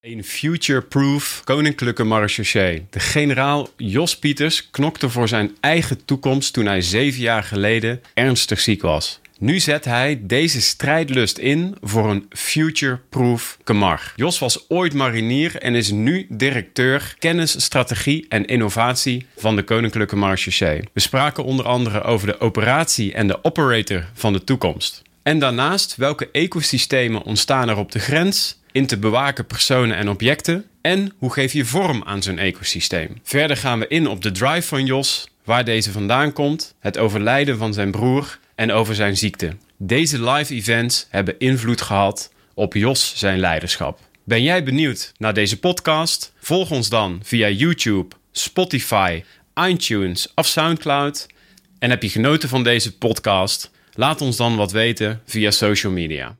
Een future-proof koninklijke marechaussee. De generaal Jos Pieters knokte voor zijn eigen toekomst toen hij zeven jaar geleden ernstig ziek was. Nu zet hij deze strijdlust in voor een future-proof Kamar. Jos was ooit marinier en is nu directeur kennis, strategie en innovatie van de Koninklijke Marechaussee. We spraken onder andere over de operatie en de operator van de toekomst. En daarnaast welke ecosystemen ontstaan er op de grens in te bewaken personen en objecten en hoe geef je vorm aan zo'n ecosysteem. Verder gaan we in op de drive van Jos, waar deze vandaan komt, het overlijden van zijn broer en over zijn ziekte. Deze live events hebben invloed gehad op Jos zijn leiderschap. Ben jij benieuwd naar deze podcast? Volg ons dan via YouTube, Spotify, iTunes of SoundCloud. En heb je genoten van deze podcast? Laat ons dan wat weten via social media.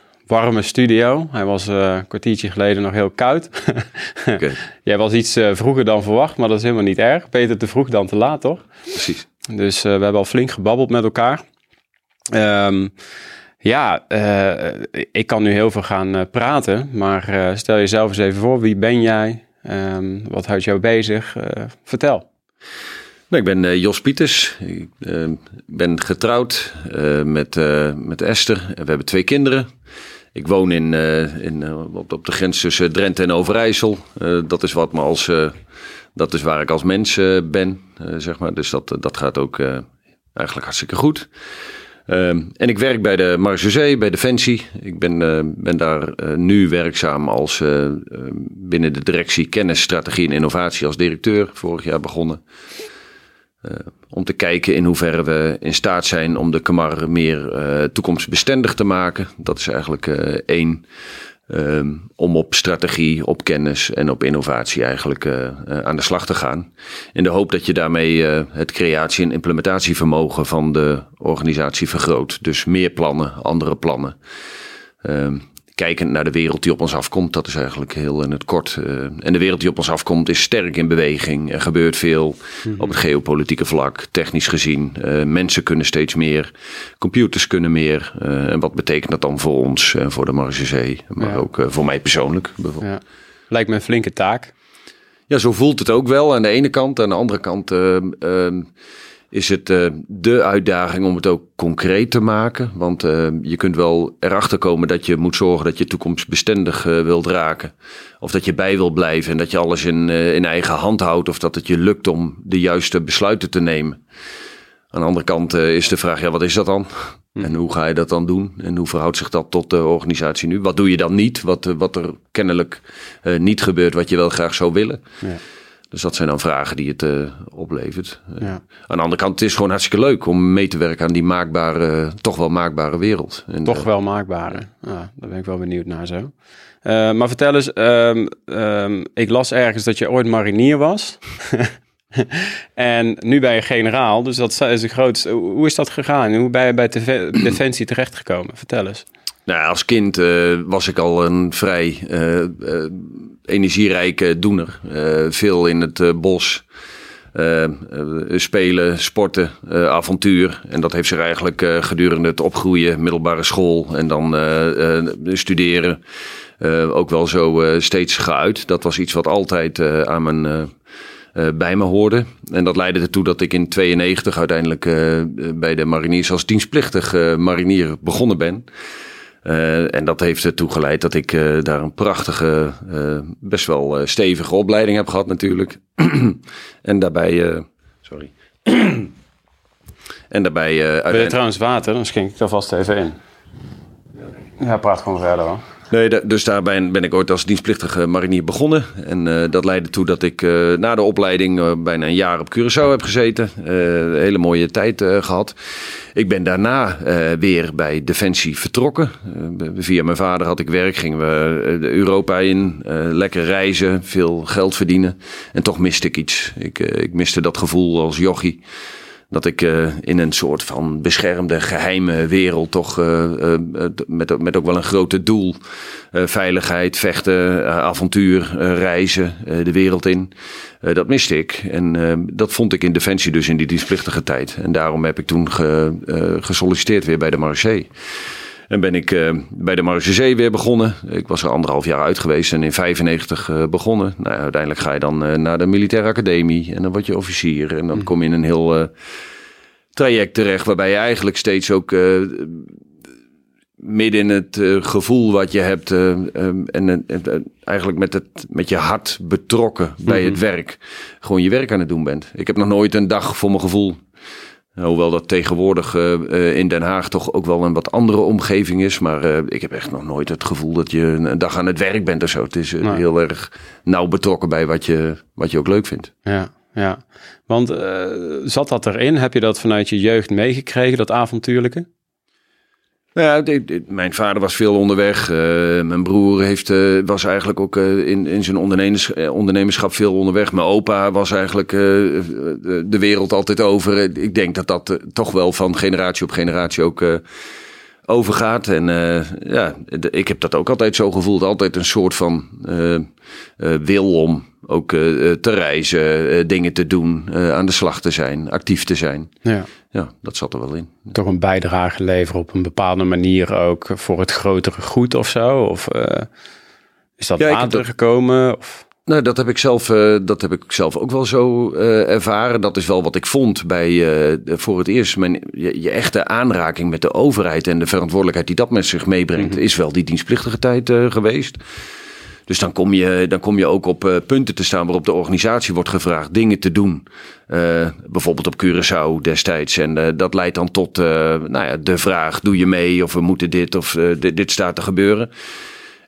warme studio. Hij was uh, een kwartiertje geleden nog heel koud. okay. Jij was iets uh, vroeger dan verwacht, maar dat is helemaal niet erg. Beter te vroeg dan te laat, toch? Precies. Dus uh, we hebben al flink gebabbeld met elkaar. Um, ja, ik kan nu heel veel gaan praten, maar stel jezelf eens even voor. Wie ben jij? Um, wat houdt jou bezig? vertel. Nou, ik ben Jos Pieters. Ik ben getrouwd met, met Esther. We hebben twee kinderen. Ik woon in, uh, in, uh, op, de grens tussen Drenthe en Overijssel. Uh, dat is wat me als, dat is waar ik als mens ben, zeg maar. Dus dat, dat gaat ook eigenlijk hartstikke goed. Ehm, en ik werk bij de Marechaussee, bij Defensie. Ik ben, ben daar nu werkzaam als binnen de directie kennis, strategie en innovatie als directeur. Vorig jaar begonnen. Om te kijken in hoeverre we in staat zijn om de Kamar meer uh, toekomstbestendig te maken. Dat is eigenlijk uh, één. Um, om op strategie, op kennis en op innovatie eigenlijk aan de slag te gaan. In de hoop dat je daarmee het creatie- en implementatievermogen van de organisatie vergroot. Dus meer plannen, andere plannen. Um, kijkend naar de wereld die op ons afkomt. Dat is eigenlijk heel in het kort. Uh, en de wereld die op ons afkomt is sterk in beweging. Er gebeurt veel op het geopolitieke vlak, technisch gezien. Uh, mensen kunnen steeds meer, computers kunnen meer. Uh, en wat betekent dat dan voor ons en voor de Marge maar ja. ook voor mij persoonlijk bijvoorbeeld. Ja. Lijkt me een flinke taak. Ja, zo voelt het ook wel aan de ene kant. Aan de andere kant is het uh, de uitdaging om het ook concreet te maken. Want uh, je kunt wel erachter komen dat je moet zorgen dat je toekomstbestendig uh, wilt raken. Of dat je bij wil blijven en dat je alles in, in eigen hand houdt. Of dat het je lukt om de juiste besluiten te nemen. Aan de andere kant is de vraag, ja, wat is dat dan? Hm. En hoe ga je dat dan doen? En hoe verhoudt zich dat tot de organisatie nu? Wat doe je dan niet? Wat, wat er kennelijk niet gebeurt wat je wel graag zou willen? Ja. Dus dat zijn dan vragen die het uh, oplevert. Ja. aan de andere kant, het is gewoon hartstikke leuk om mee te werken aan die maakbare, toch wel maakbare wereld. En, toch uh, wel maakbare. Ja, daar ben ik wel benieuwd naar zo. Maar vertel eens, um, um, ik las ergens dat je ooit marinier was. en nu ben je generaal, dus dat is een groot. Hoe is dat gegaan? Hoe ben je bij Defensie terechtgekomen? Vertel eens. Nou, als kind uh, was ik al een vrij uh, energierijke doener. veel in het bos. spelen, sporten, avontuur. En dat heeft zich eigenlijk gedurende het opgroeien, middelbare school en dan studeren ook wel zo steeds geuit. Dat was iets wat altijd aan mijn bij me hoorde. En dat leidde ertoe dat ik in 92 uiteindelijk bij de mariniers als dienstplichtig marinier begonnen ben. Uh, en dat heeft ertoe geleid dat ik uh, daar een prachtige, uh, best wel stevige opleiding heb gehad natuurlijk. en daarbij, sorry. en daarbij... Wil je trouwens water? Dan schenk ik daar vast even in. Ja, praat gewoon verder hoor. Nee, dus daar ben, ik ooit als dienstplichtige marinier begonnen. En uh, dat leidde toe dat ik uh, na de opleiding uh, bijna een jaar op Curaçao heb gezeten. een hele mooie tijd gehad. Ik ben daarna weer bij Defensie vertrokken. via mijn vader had ik werk, gingen we Europa in. lekker reizen, veel geld verdienen. En toch miste ik iets. Ik, ik miste dat gevoel als jochie dat ik uh, in een soort van beschermde geheime wereld toch uh, uh, met, met ook wel een grote doel. veiligheid, vechten, avontuur, reizen, de wereld in. dat miste ik. En dat vond ik in Defensie dus in die dienstplichtige tijd. En daarom heb ik toen ge, gesolliciteerd weer bij de Marché. En ben ik uh, bij de Marge weer begonnen. Ik was er anderhalf jaar uit geweest en in 95 uh, begonnen. Nou, uiteindelijk ga je dan uh, naar de militaire academie en dan word je officier. En dan mm. kom je in een heel traject terecht waarbij je eigenlijk steeds ook midden in het gevoel wat je hebt en eigenlijk met, het, met je hart betrokken bij het mhm. werk gewoon je werk aan het doen bent. Ik heb nog nooit een dag voor mijn gevoel Hoewel dat tegenwoordig uh, in Den Haag toch ook wel een wat andere omgeving is. Maar uh, ik heb echt nog nooit het gevoel dat je een dag aan het werk bent of zo. Het is uh, heel erg nauw betrokken bij wat je, wat je ook leuk vindt. Ja, ja. Want zat dat erin? Heb je dat vanuit je jeugd meegekregen, dat avontuurlijke? Nou ja, mijn vader was veel onderweg. Uh, mijn broer heeft, uh, was eigenlijk ook uh, in, in zijn ondernemers, ondernemerschap veel onderweg. Mijn opa was eigenlijk de wereld altijd over. Ik denk dat dat toch wel van generatie op generatie ook overgaat. En ja, ik heb dat ook altijd zo gevoeld. Altijd een soort van wil om ook te reizen, dingen te doen, aan de slag te zijn, actief te zijn. Ja ja, dat zat er wel in. Toch een bijdrage leveren op een bepaalde manier ook voor het grotere goed of zo? Of is dat ja, later gekomen? Of? Nou, dat heb ik zelf, uh, dat heb ik zelf ook wel zo uh, ervaren. Dat is wel wat ik vond bij voor het eerst. Mijn, je, je, echte aanraking met de overheid en de verantwoordelijkheid die dat met zich meebrengt, mhm. is wel die dienstplichtige tijd geweest. Dus dan kom je, dan kom je ook op uh, punten te staan waarop de organisatie wordt gevraagd dingen te doen. Uh, bijvoorbeeld op Curaçao destijds. En uh, dat leidt dan tot nou ja, de vraag: doe je mee of we moeten dit of dit, dit staat te gebeuren.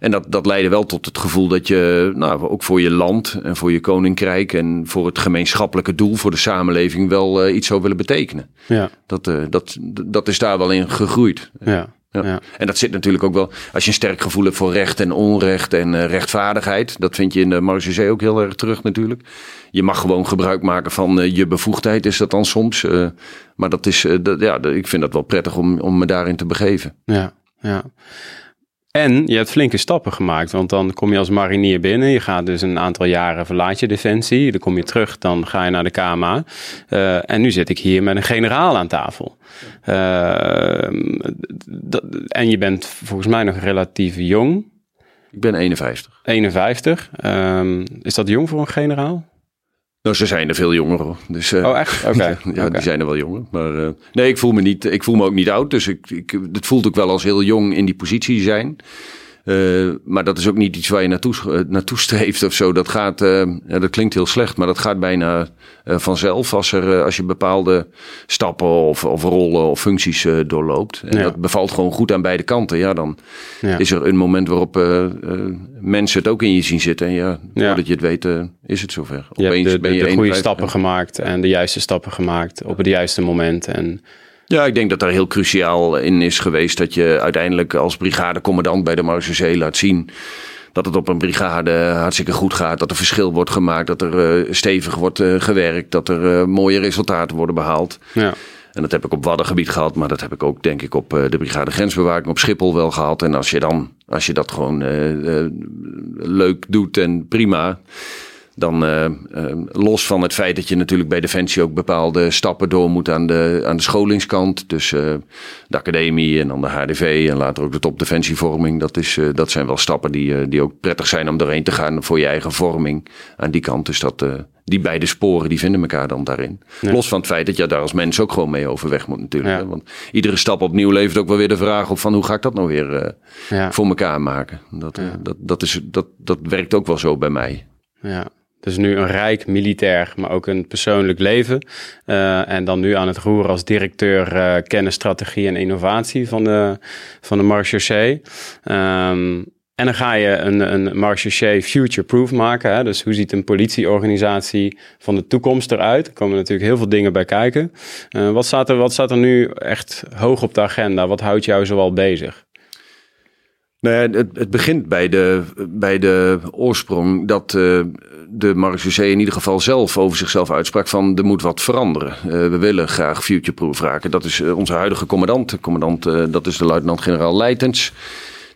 En dat, dat leidde wel tot het gevoel dat je, nou, ook voor je land en voor je koninkrijk en voor het gemeenschappelijke doel, voor de samenleving, wel iets zou willen betekenen. Ja. Dat, dat, dat is daar wel in gegroeid. Ja. Ja. En dat zit natuurlijk ook wel, als je een sterk gevoel hebt voor recht en onrecht en uh, rechtvaardigheid. Dat vind je in de Marge ook heel erg terug natuurlijk. Je mag gewoon gebruik maken van uh, je bevoegdheid, is dat dan soms. Uh, maar dat is, dat, ja, ik vind dat wel prettig om, om me daarin te begeven. Ja, ja. En je hebt flinke stappen gemaakt, want dan kom je als marinier binnen. Je gaat dus een aantal jaren verlaat je defensie. Dan kom je terug, dan ga je naar de KMA. Uh, en nu zit ik hier met een generaal aan tafel. Uh, en je bent volgens mij nog relatief jong. Ik ben 51. 51. Um, is dat jong voor een generaal? Nou, ze zijn er veel jonger hoor. Dus, uh, oh, echt? Oké. ja, die zijn er wel jonger. Maar uh, nee, ik voel me niet, ik voel me ook niet oud. Dus ik, ik, het voelt ook wel als heel jong in die positie zijn. Uh, maar dat is ook niet iets waar je naartoe, uh, naartoe streeft of zo. Dat gaat, uh, ja, dat klinkt heel slecht, maar dat gaat bijna vanzelf als, er, als je bepaalde stappen of, of rollen of functies doorloopt. En ja. dat bevalt gewoon goed aan beide kanten. Ja, dan ja. is er een moment waarop mensen het ook in je zien zitten. En ja, voordat je het weet, is het zover. Opeens je hebt de, ben je de goede stappen gemaakt en de juiste stappen gemaakt op het juiste moment. En ja, ik denk dat daar heel cruciaal in is geweest dat je uiteindelijk als brigadecommandant bij de Marseillais laat zien dat het op een brigade hartstikke goed gaat. Dat er verschil wordt gemaakt. Dat er uh, stevig wordt uh, gewerkt. Dat er uh, mooie resultaten worden behaald. Ja. En dat heb ik op Waddengebied gehad. Maar dat heb ik ook denk ik op de brigade grensbewaking op Schiphol wel gehad. En als je dan, als je dat gewoon leuk doet en prima dan uh, uh, los van het feit dat je natuurlijk bij Defensie ook bepaalde stappen door moet aan de, aan de scholingskant. Dus uh, de academie en dan de HDV en later ook de topdefensievorming. Dat, is, dat zijn wel stappen die, die ook prettig zijn om doorheen te gaan voor je eigen vorming aan die kant. Dus dat, die beide sporen die vinden elkaar dan daarin. Los van het feit dat je daar als mens ook gewoon mee overweg moet natuurlijk. Ja. Want iedere stap opnieuw levert ook wel weer de vraag op van hoe ga ik dat nou weer ja. voor elkaar maken. Dat, dat, dat, is, dat, dat werkt ook wel zo bij mij. Ja. Dus nu een rijk militair, maar ook een persoonlijk leven. Uh, en dan nu aan het roer als directeur uh, kennis, strategie en innovatie van de, van de um, En dan ga je een, een marché future-proof maken. Hè? Dus hoe ziet een politieorganisatie van de toekomst eruit? Er komen natuurlijk heel veel dingen bij kijken. Uh, wat, staat er, wat staat er nu echt hoog op de agenda? Wat houdt jou zoal bezig? Nou ja, het, het, begint bij de, bij de oorsprong dat uh, de marechaussee in ieder geval zelf over zichzelf uitsprak van er moet wat veranderen. Uh, we willen graag future-proof raken. Dat is onze huidige commandant. Commandant, dat is de luitenant-generaal Leitens.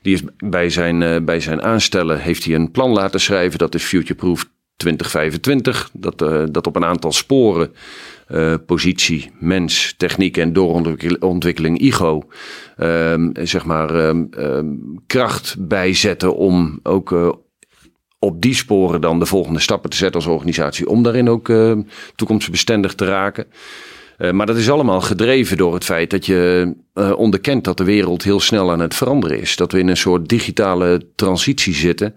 Die is bij zijn, bij zijn aanstellen heeft hij een plan laten schrijven. Dat is future-proof 2025. Dat, dat op een aantal sporen uh, positie, mens, techniek en doorontwikkeling, IGO, um, zeg maar, um, um, kracht bijzetten om ook uh, op die sporen dan de volgende stappen te zetten als organisatie, om daarin ook toekomstbestendig te raken. Uh, maar dat is allemaal gedreven door het feit dat je uh, onderkent dat de wereld heel snel aan het veranderen is. Dat we in een soort digitale transitie zitten.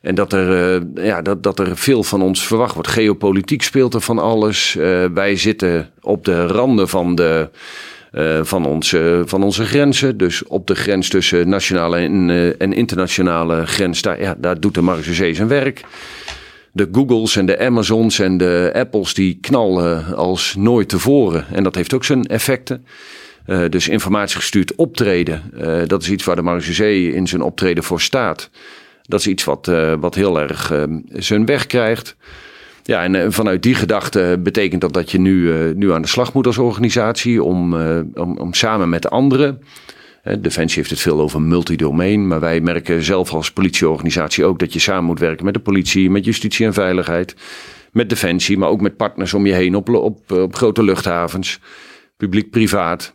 En dat er, uh, ja, dat, dat er veel van ons verwacht wordt. Geopolitiek speelt er van alles. Uh, wij zitten op de randen van, de, uh, van, onze, van onze grenzen. Dus op de grens tussen nationale en, en internationale grens. Daar, ja, daar doet de marechaussee zijn werk. De Googles en de Amazons en de Apples die knallen als nooit tevoren. En dat heeft ook zijn effecten. Uh, dus informatiegestuurd optreden, dat is iets waar de marechaussee in zijn optreden voor staat. Dat is iets wat, uh, wat heel erg uh, zijn weg krijgt. Ja, en uh, vanuit die gedachte betekent dat dat je nu, nu aan de slag moet als organisatie om, om, om samen met anderen. Defensie heeft het veel over multidomein, maar wij merken zelf als politieorganisatie ook dat je samen moet werken met de politie, met justitie en veiligheid, met Defensie, maar ook met partners om je heen op, op, op grote luchthavens, publiek-privaat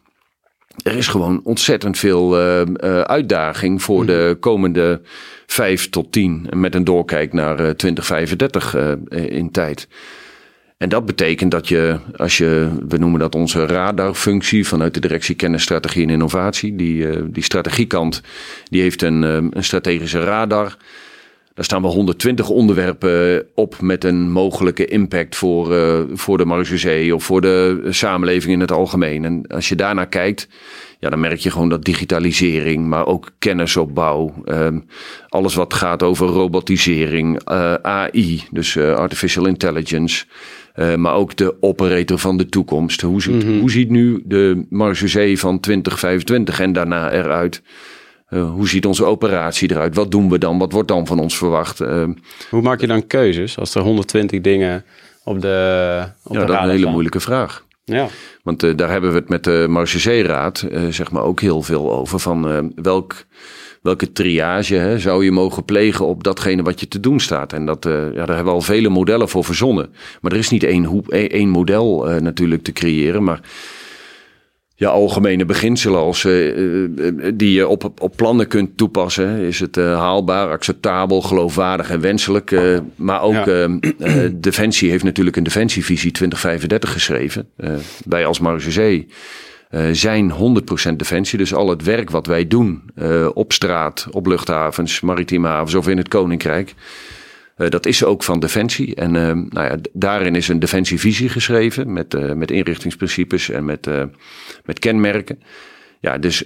er is gewoon ontzettend veel uh, uh, uitdaging voor mm. de komende vijf tot tien. Met een doorkijk naar uh, 2035 in tijd. En dat betekent dat je, als je, we noemen dat onze radarfunctie vanuit de directie kennis, strategie en innovatie. Die, die strategiekant, die heeft een, een strategische radar. Daar staan we 120 onderwerpen op met een mogelijke impact voor, uh, voor de marechaussee of voor de samenleving in het algemeen. En als je daarnaar kijkt, ja, dan merk je gewoon dat digitalisering, maar ook kennisopbouw, um, alles wat gaat over robotisering, uh, eh, AI, dus uh, artificial intelligence, maar ook de operator van de toekomst. Hoe ziet, mm -hmm. hoe ziet nu de marechaussee van 2025 en daarna eruit? Uh, hoe ziet onze operatie eruit? Wat doen we dan? Wat wordt dan van ons verwacht? Uh, hoe maak je dan keuzes als er 120 dingen op de op Ja, de dat is een hele moeilijke vraag. Ja. Want uh, daar hebben we het met de Marchesee-raad zeg maar ook heel veel over. Van welk, welke triage hè, zou je mogen plegen op datgene wat je te doen staat? En dat, ja, daar hebben we al vele modellen voor verzonnen. Maar er is niet één, één model natuurlijk te creëren. Maar ja, algemene beginselen als, uh, die je op, op plannen kunt toepassen. Is het uh, haalbaar, acceptabel, geloofwaardig en wenselijk? Uh, maar ook ja. Defensie heeft natuurlijk een Defensievisie 2035 geschreven. wij als Marge zijn 100% Defensie. Dus al het werk wat wij doen op straat, op luchthavens, maritieme havens of in het Koninkrijk... Uh, dat is ook van Defensie. En uh, nou ja, daarin is een Defensievisie geschreven met, uh, met inrichtingsprincipes en met, met kenmerken. Ja, dus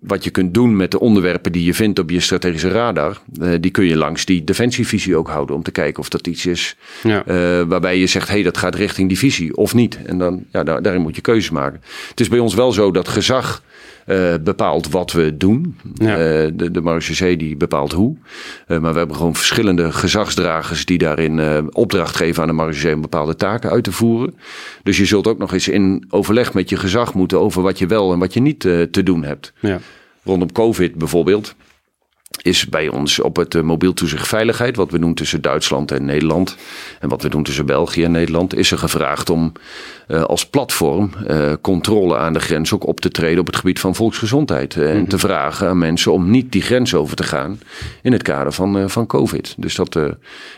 wat je kunt doen met de onderwerpen die je vindt op je strategische radar, die kun je langs die defensievisie ook houden om te kijken of dat iets is ja. waarbij je zegt, hé, hey, dat gaat richting die visie of niet. En dan, ja, daar, daarin moet je keuzes maken. Het is bij ons wel zo dat gezag uh, bepaalt wat we doen. Ja. Uh, de, de marechaussee die bepaalt hoe. Uh, maar we hebben gewoon verschillende gezagsdragers die daarin opdracht geven aan de marechaussee om bepaalde taken uit te voeren. Dus je zult ook nog eens in overleg met je gezag moeten over wat je wel en wat je niet te doen hebt. Ja. Rondom COVID bijvoorbeeld is bij ons op het mobiel toezicht veiligheid, wat we doen tussen Duitsland en Nederland en wat we doen tussen België en Nederland, is er gevraagd om uh, als platform uh, controle aan de grens ook op te treden op het gebied van volksgezondheid. Uh, mm -hmm. En te vragen aan mensen om niet die grens over te gaan in het kader van, van COVID. Dus dat,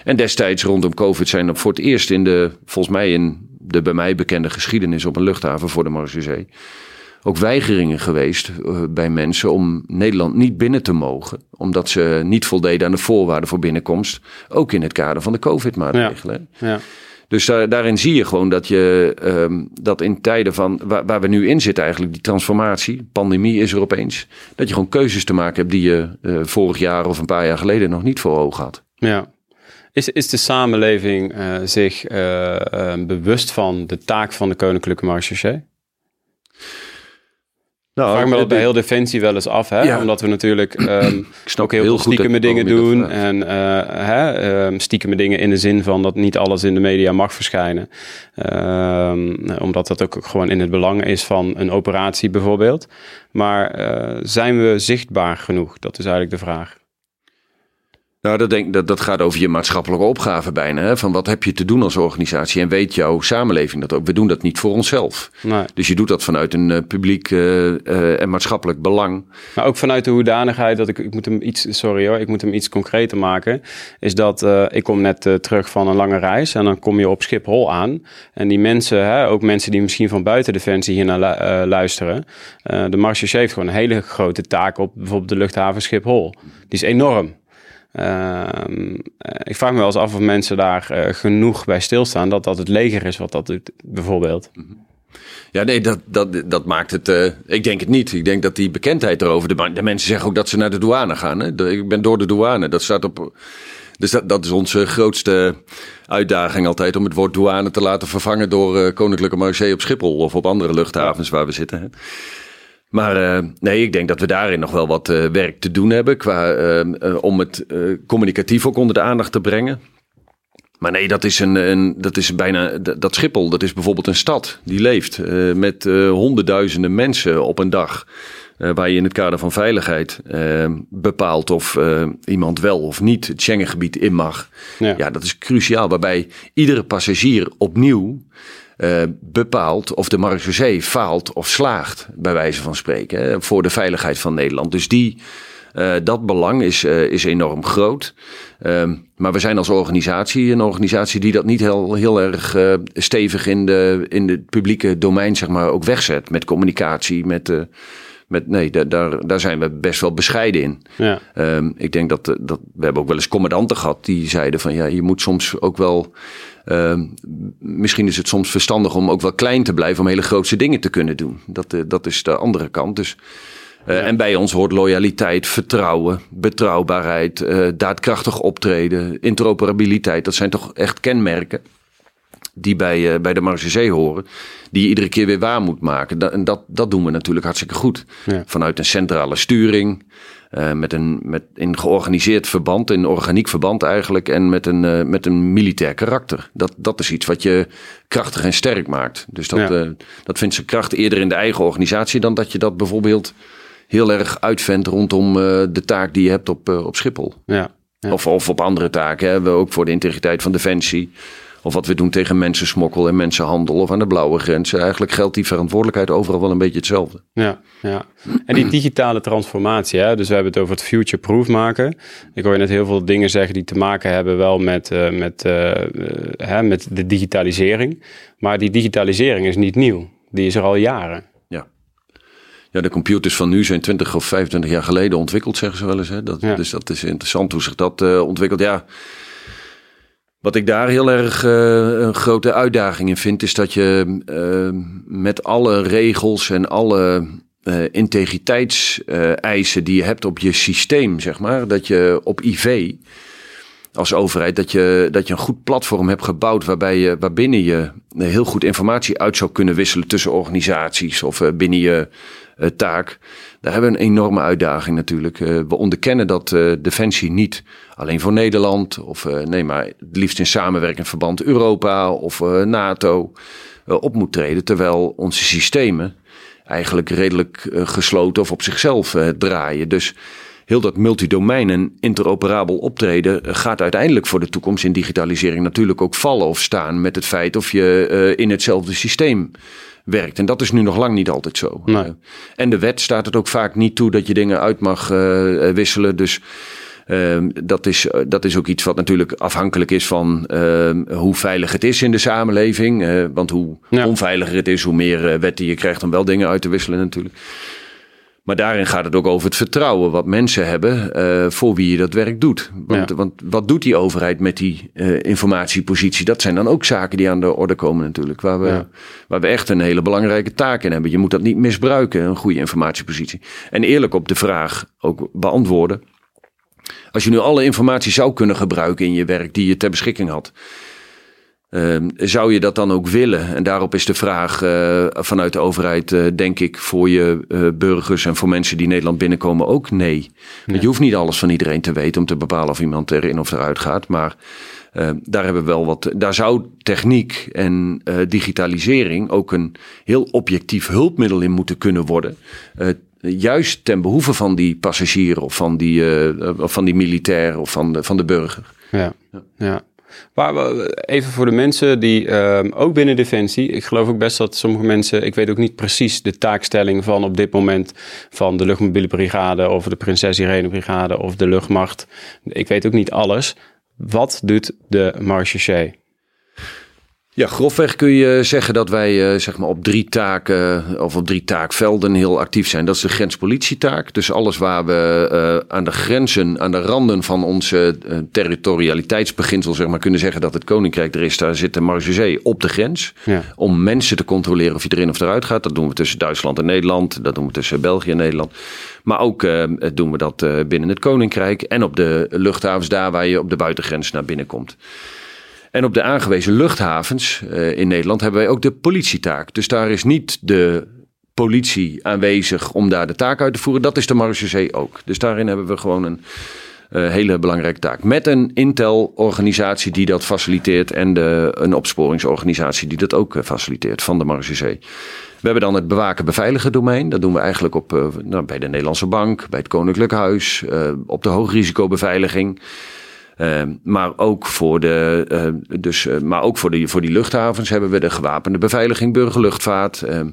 en destijds rondom COVID zijn er voor het eerst in de, volgens mij in de bij mij bekende geschiedenis op een luchthaven voor de Marseillais ook weigeringen geweest uh, bij mensen om Nederland niet binnen te mogen. Omdat ze niet voldeden aan de voorwaarden voor binnenkomst. Ook in het kader van de COVID-maatregelen. Ja. ja. Dus daar, daarin zie je gewoon dat je ehm, dat in tijden van waar, waar, we nu in zitten, eigenlijk, die transformatie, pandemie is er opeens, dat je gewoon keuzes te maken hebt die je uh, vorig jaar of een paar jaar geleden nog niet voor ogen had. Ja. Is, is de samenleving uh, zich uh, bewust van de taak van de Koninklijke Marechaussee? Nou, vraag me dat bij heel Defensie wel eens af, hè? omdat we natuurlijk um, ook heel, heel veel stiekeme dingen doen. En uh, hè, um, stiekeme dingen in de zin van dat niet alles in de media mag verschijnen. Um, omdat dat ook gewoon in het belang is van een operatie bijvoorbeeld. Maar uh, zijn we zichtbaar genoeg? Dat is eigenlijk de vraag. Nou, dat, denk, dat, dat gaat over je maatschappelijke opgave bijna. Hè? Van wat heb je te doen als organisatie? En weet jouw samenleving dat ook? We doen dat niet voor onszelf. Nee. Dus je doet dat vanuit een uh, publiek uh, uh, en maatschappelijk belang. Maar ook vanuit de hoedanigheid dat ik, ik moet hem iets, sorry hoor, ik moet hem iets concreter maken. Is dat ik kom net terug van een lange reis en dan kom je op Schiphol aan. En die mensen, hè, ook mensen die misschien van buiten Defensie hier naar luisteren. de marechaussee heeft gewoon een hele grote taak op bijvoorbeeld de luchthaven Schiphol. Die is enorm. Uh, ik vraag me wel eens af of mensen daar uh, genoeg bij stilstaan dat dat het leger is wat dat doet, bijvoorbeeld. Ja, nee, dat, dat, dat maakt het. Uh, ik denk het niet. Ik denk dat die bekendheid erover. De, de mensen zeggen ook dat ze naar de douane gaan. Hè? ik ben door de douane. Dat staat op. Dus dat, dat is onze grootste uitdaging altijd om het woord douane te laten vervangen door Koninklijke Marché op Schiphol of op andere luchthavens waar we zitten. Hè? Maar uh, nee, ik denk dat we daarin nog wel wat uh, werk te doen hebben qua, uh, om het communicatief ook onder de aandacht te brengen. Maar nee, dat is, een, een dat is bijna. Dat Schiphol, dat is bijvoorbeeld een stad die leeft met honderdduizenden mensen op een dag. waar je in het kader van veiligheid bepaalt of iemand wel of niet het Schengengebied in mag. Ja. ja, dat is cruciaal. Waarbij iedere passagier opnieuw uh, bepaalt of de marechaussee faalt of slaagt, bij wijze van spreken, hè, voor de veiligheid van Nederland. Dus die, uh, dat belang is, uh, is enorm groot. Ehm, maar we zijn als organisatie een organisatie die dat niet heel, heel erg stevig in de, in het publieke domein zeg maar, ook wegzet. Met communicatie, met... Met, nee, daar, daar zijn we best wel bescheiden in. Ja. Um, ik denk dat, dat we hebben ook wel eens commandanten gehad die zeiden van ja, je moet soms ook wel uh, misschien is het soms verstandig om ook wel klein te blijven om hele grootse dingen te kunnen doen. Dat, uh, dat is de andere kant. Dus, uh, ja. En bij ons hoort loyaliteit, vertrouwen, betrouwbaarheid, daadkrachtig optreden, interoperabiliteit. Dat zijn toch echt kenmerken die bij, bij de Marge horen, die je iedere keer weer waar moet maken. Dat, en dat, dat doen we natuurlijk hartstikke goed. Ja. Vanuit een centrale sturing, uh, met een, met, in georganiseerd verband, in organiek verband eigenlijk, en met een, uh, met een militair karakter. Dat, dat is iets wat je krachtig en sterk maakt. Dus dat, ja. uh, dat vindt zijn kracht eerder in de eigen organisatie dan dat je dat bijvoorbeeld heel erg uitvendt rondom de taak die je hebt op, op Schiphol. Ja. Ja. Of, of op andere taken. Hè. Ook voor de integriteit van Defensie. Of wat we doen tegen mensensmokkel en mensenhandel of aan de blauwe grens. Eigenlijk geldt die verantwoordelijkheid overal wel een beetje hetzelfde. Ja, ja. En die digitale transformatie, hè? dus we hebben het over het future-proof maken. Ik hoor je net heel veel dingen zeggen die te maken hebben wel met, uh, met, uh, hè, met de digitalisering. Maar die digitalisering is niet nieuw. Die is er al jaren. Ja. Ja, de computers van nu zijn 20 of 25 jaar geleden ontwikkeld, zeggen ze wel eens. Hè? Dat, ja. Dus dat is interessant hoe zich dat uh, ontwikkelt. Ja, wat ik daar heel erg uh, een grote uitdaging in vind, is dat je uh, met alle regels en alle uh, integriteitseisen die je hebt op je systeem, zeg maar, dat je op IV als overheid, dat je, dat je een goed platform hebt gebouwd waarbij je, waarbinnen je heel goed informatie uit zou kunnen wisselen tussen organisaties of binnen je taak. Daar hebben we een enorme uitdaging natuurlijk. we onderkennen dat Defensie niet alleen voor Nederland. Of uh, nee, maar het liefst in samenwerking verband Europa of NATO op moet treden. Terwijl onze systemen eigenlijk redelijk gesloten of op zichzelf draaien. Dus heel dat multidomein en interoperabel optreden gaat uiteindelijk voor de toekomst in digitalisering natuurlijk ook vallen of staan met het feit of je in hetzelfde systeem werkt. En dat is nu nog lang niet altijd zo. Nee. en de wet staat het ook vaak niet toe dat je dingen uit mag wisselen. Dus Um, dat, is, eh, dat is ook iets wat natuurlijk afhankelijk is van um, hoe veilig het is in de samenleving. Uh, want hoe ja. onveiliger het is, hoe meer uh, wetten je krijgt om wel dingen uit te wisselen natuurlijk. Maar daarin gaat het ook over het vertrouwen wat mensen hebben uh, voor wie je dat werk doet. Want, ja. want wat doet die overheid met die uh, informatiepositie? Dat zijn dan ook zaken die aan de orde komen natuurlijk. Waar we, ja. waar we echt een hele belangrijke taak in hebben. Je moet dat niet misbruiken, een goede informatiepositie. En eerlijk op de vraag ook beantwoorden. Als je nu alle informatie zou kunnen gebruiken in je werk die je ter beschikking had Uh, zou je dat dan ook willen? En daarop is de vraag uh, vanuit de overheid, uh, denk ik, voor je uh, burgers en voor mensen die Nederland binnenkomen ook nee. nee. Je hoeft niet alles van iedereen te weten om te bepalen of iemand erin of eruit gaat. Maar daar hebben we wel wat. Daar zou techniek en digitalisering ook een heel objectief hulpmiddel in moeten kunnen worden. juist ten behoeve van die passagier of van die, of van die militair of van de, van de burger. Ja, ja. ja. Maar even voor de mensen die uh, ook binnen Defensie. Ik geloof ook best dat sommige mensen. Ik weet ook niet precies de taakstelling van op dit moment. van de luchtmobiele brigade. of de Prinses Irene brigade. of de luchtmacht. Ik weet ook niet alles. Wat doet de marechaussee? Ja, grofweg kun je zeggen dat wij uh, zeg maar op drie taken of op drie taakvelden heel actief zijn. Dat is de grenspolitietaak. Dus alles waar we uh, aan de grenzen, aan de randen van onze uh, territorialiteitsbeginsel zeg maar, kunnen zeggen dat het koninkrijk er is. Daar zit de marechaussee op de grens. Ja. Om mensen te controleren of je erin of eruit gaat. Dat doen we tussen Duitsland en Nederland. Dat doen we tussen België en Nederland. Maar ook doen we dat binnen het koninkrijk. En op de luchthavens daar waar je op de buitengrens naar binnen komt. En op de aangewezen luchthavens uh, in Nederland hebben wij ook de politietaak. Dus daar is niet de politie aanwezig om daar de taak uit te voeren. Dat is de marechaussee ook. Dus daarin hebben we gewoon een uh, hele belangrijke taak. Met een Intel-organisatie die dat faciliteert en de, een opsporingsorganisatie die dat ook uh, faciliteert van de marechaussee. We hebben dan het bewaken beveiligen domein. Dat doen we eigenlijk op, nou, bij de Nederlandse Bank, bij het Koninklijk Huis, op de hoogrisicobeveiliging. Uh, maar ook voor de, uh, dus, uh, maar ook voor, de, voor die luchthavens hebben we de gewapende beveiliging, burgerluchtvaart. Ehm,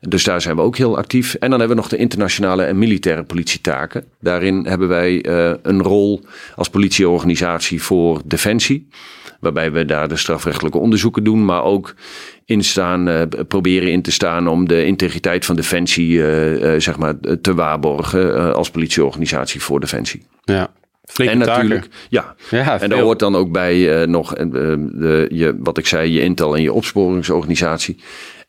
dus daar zijn we ook heel actief. En dan hebben we nog de internationale en militaire politietaken. Daarin hebben wij een rol als politieorganisatie voor defensie. Waarbij we daar de strafrechtelijke onderzoeken doen, maar ook instaan, proberen in te staan om de integriteit van defensie zeg maar, te waarborgen als politieorganisatie voor defensie. Ja, en natuurlijk, ja. ja en daar hoort dan ook bij uh, nog uh, de, je, wat ik zei, je Intel en je opsporingsorganisatie.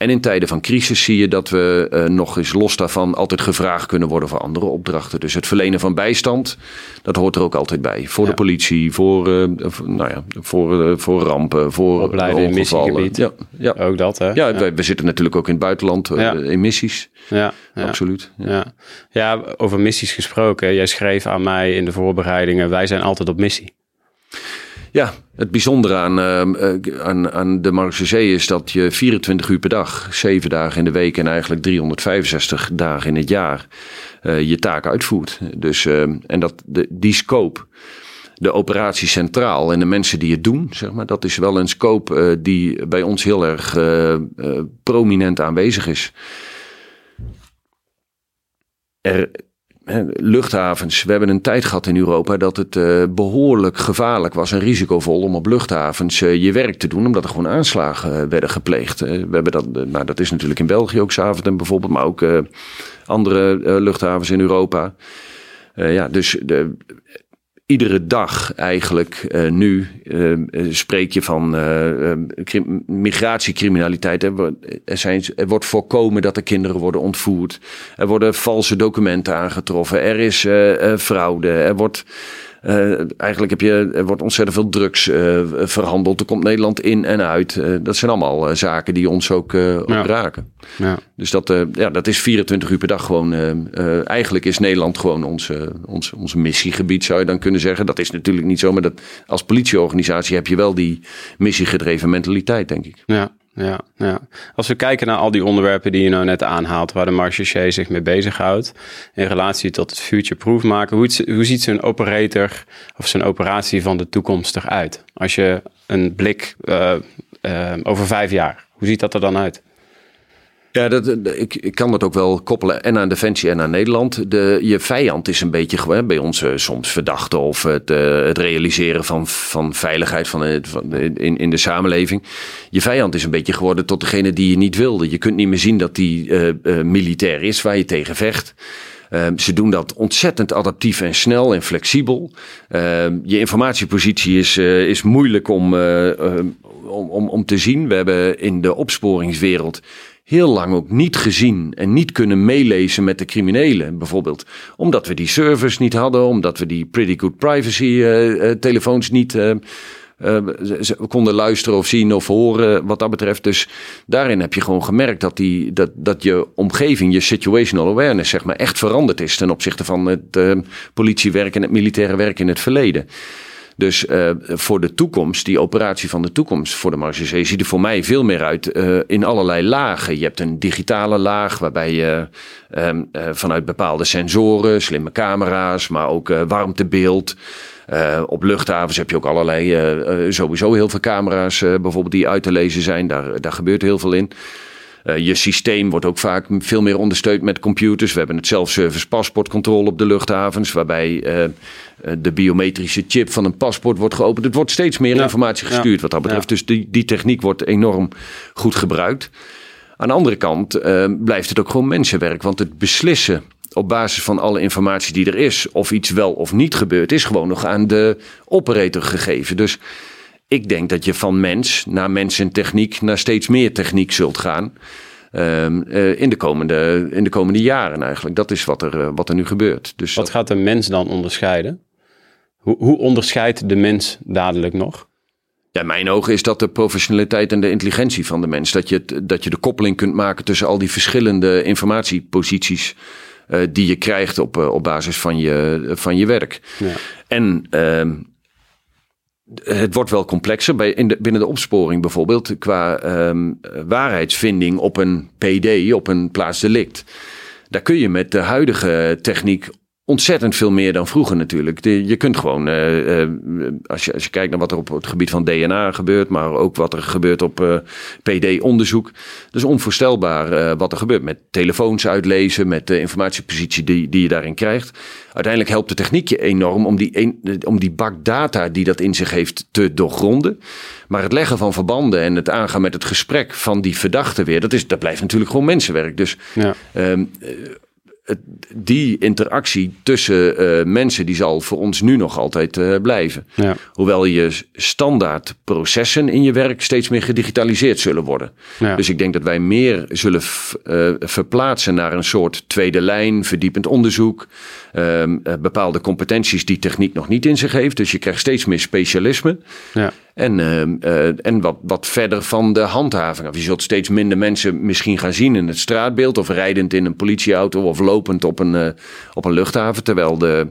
En in tijden van crisis zie je dat we uh, nog eens los daarvan altijd gevraagd kunnen worden voor andere opdrachten. Dus het verlenen van bijstand, dat hoort er ook altijd bij. Voor ja. de politie, voor, uh, nou ja, voor, uh, voor rampen, voor Opleiden missiegebied. Ja, ja. Ook dat, hè? Ja, ja. We, zitten natuurlijk ook in het buitenland in missies. Ja, absoluut. Ja. Ja. over missies gesproken. Jij schreef aan mij in de voorbereidingen, wij zijn altijd op missie. Ja, het bijzondere aan, uh, aan, aan de Marseillais is dat je 24 uur per dag, 7 dagen in de week en eigenlijk 365 dagen in het jaar uh, je taak uitvoert. Dus, uh, en dat, de, die scope, de operatie centraal en de mensen die het doen, zeg maar, dat is wel een scope die bij ons heel erg prominent aanwezig is. Er luchthavens. We hebben een tijd gehad in Europa dat het uh, behoorlijk gevaarlijk was en risicovol om op luchthavens uh, je werk te doen, omdat er gewoon aanslagen uh, werden gepleegd. we hebben dat, nou, dat is natuurlijk in België ook Zaventem bijvoorbeeld, maar ook andere luchthavens in Europa. ja, dus de, iedere dag eigenlijk uh, nu uh, spreek je van migratiecriminaliteit. Er, zijn, er wordt voorkomen dat er kinderen worden ontvoerd. Er worden valse documenten aangetroffen. Er is fraude. Er wordt uh, eigenlijk heb je, er wordt ontzettend veel drugs uh, verhandeld. Er komt Nederland in en uit. Uh, dat zijn allemaal zaken die ons ook, ook ja. raken. Ja. Dus dat, ja, dat is 24 uur per dag gewoon. eigenlijk is Nederland gewoon onze, onze, onze missiegebied, zou je dan kunnen zeggen. Dat is natuurlijk niet zo, maar dat, als politieorganisatie heb je wel die missiegedreven mentaliteit, denk ik. Ja ja, ja. Als we kijken naar al die onderwerpen die je nou net aanhaalt, waar de marechaussee zich mee bezighoudt, in relatie tot het future-proof maken, hoe, hoe ziet zo'n operator of zo'n operatie van de toekomst eruit? Als je een blik uh, over vijf jaar, hoe ziet dat er dan uit? Ja, dat, ik, ik kan dat ook wel koppelen en aan Defensie en aan Nederland. De, je vijand is een beetje gewoon bij ons uh, soms verdachte of het, uh, het realiseren van, van veiligheid van, van in, in de samenleving. Je vijand is een beetje geworden tot degene die je niet wilde. Je kunt niet meer zien dat die militair is waar je tegen vecht. Ehm, ze doen dat ontzettend adaptief en snel en flexibel. Ehm, je informatiepositie is, is moeilijk uh, om, om, om te zien. We hebben in de opsporingswereld heel lang ook niet gezien en niet kunnen meelezen met de criminelen, bijvoorbeeld. Omdat we die servers niet hadden, omdat we die pretty good privacy uh, telefoons niet uh, we konden luisteren of zien of horen wat dat betreft. Dus daarin heb je gewoon gemerkt dat, die, dat, dat je omgeving, je situational awareness, zeg maar, echt veranderd is ten opzichte van het uh, politiewerk en het militaire werk in het verleden. Dus uh, voor de toekomst, die operatie van de toekomst voor de Marseillais, ziet er voor mij veel meer uit uh, in allerlei lagen. Je hebt een digitale laag waarbij je uh, vanuit bepaalde sensoren, slimme camera's, maar ook warmtebeeld. Op luchthavens heb je ook allerlei, sowieso heel veel camera's bijvoorbeeld die uit te lezen zijn. Daar, daar gebeurt heel veel in. Je systeem wordt ook vaak veel meer ondersteund met computers. We hebben het self-service paspoortcontrole op de luchthavens, waarbij de biometrische chip van een paspoort wordt geopend. Het wordt steeds meer informatie gestuurd wat dat betreft. Dus die, die techniek wordt enorm goed gebruikt. Aan de andere kant blijft het ook gewoon mensenwerk, want het beslissen op basis van alle informatie die er is, of iets wel of niet gebeurt, is gewoon nog aan de operator gegeven. Dus ik denk dat je van mens naar mens en techniek naar steeds meer techniek zult gaan. Um, uh, in, de komende, in de komende jaren eigenlijk. Dat is wat er, uh, wat er nu gebeurt. Dus wat gaat de mens dan onderscheiden? Hoe, hoe onderscheidt de mens dadelijk nog? Ja, mijn ogen is dat de professionaliteit en de intelligentie van de mens. Dat je, dat je de koppeling kunt maken tussen al die verschillende informatieposities. Uh, die je krijgt op, op basis van je, van je werk. Ja. En uh, het wordt wel complexer. Bij, in de, binnen de opsporing bijvoorbeeld, qua um, waarheidsvinding op een PD, op een plaatsdelict. Daar kun je met de huidige techniek ontzettend veel meer dan vroeger natuurlijk. je kunt gewoon, uh, uh, als, je, als je kijkt naar wat er op het gebied van DNA gebeurt, maar ook wat er gebeurt op uh, PD-onderzoek. Dat is onvoorstelbaar wat er gebeurt met telefoons uitlezen, met de informatiepositie die, die je daarin krijgt. Uiteindelijk helpt de techniek je enorm om die, om die bak data die dat in zich heeft te doorgronden. Maar het leggen van verbanden en het aangaan met het gesprek van die verdachte weer, dat, is, dat blijft natuurlijk gewoon mensenwerk. Dus ja. Um, die interactie tussen uh, mensen, die zal voor ons nu nog altijd uh, blijven. Ja. Hoewel je standaard processen in je werk steeds meer gedigitaliseerd zullen worden. Ja. Dus ik denk dat wij meer zullen uh, verplaatsen naar een soort tweede lijn, verdiepend onderzoek. Ehm, bepaalde competenties die techniek nog niet in zich heeft. Dus je krijgt steeds meer specialisme. Ja. En, uh, en wat, wat verder van de handhaving af. Je zult steeds minder mensen misschien gaan zien in het straatbeeld. Of rijdend in een politieauto of lopend op een, uh, op een luchthaven. Terwijl de,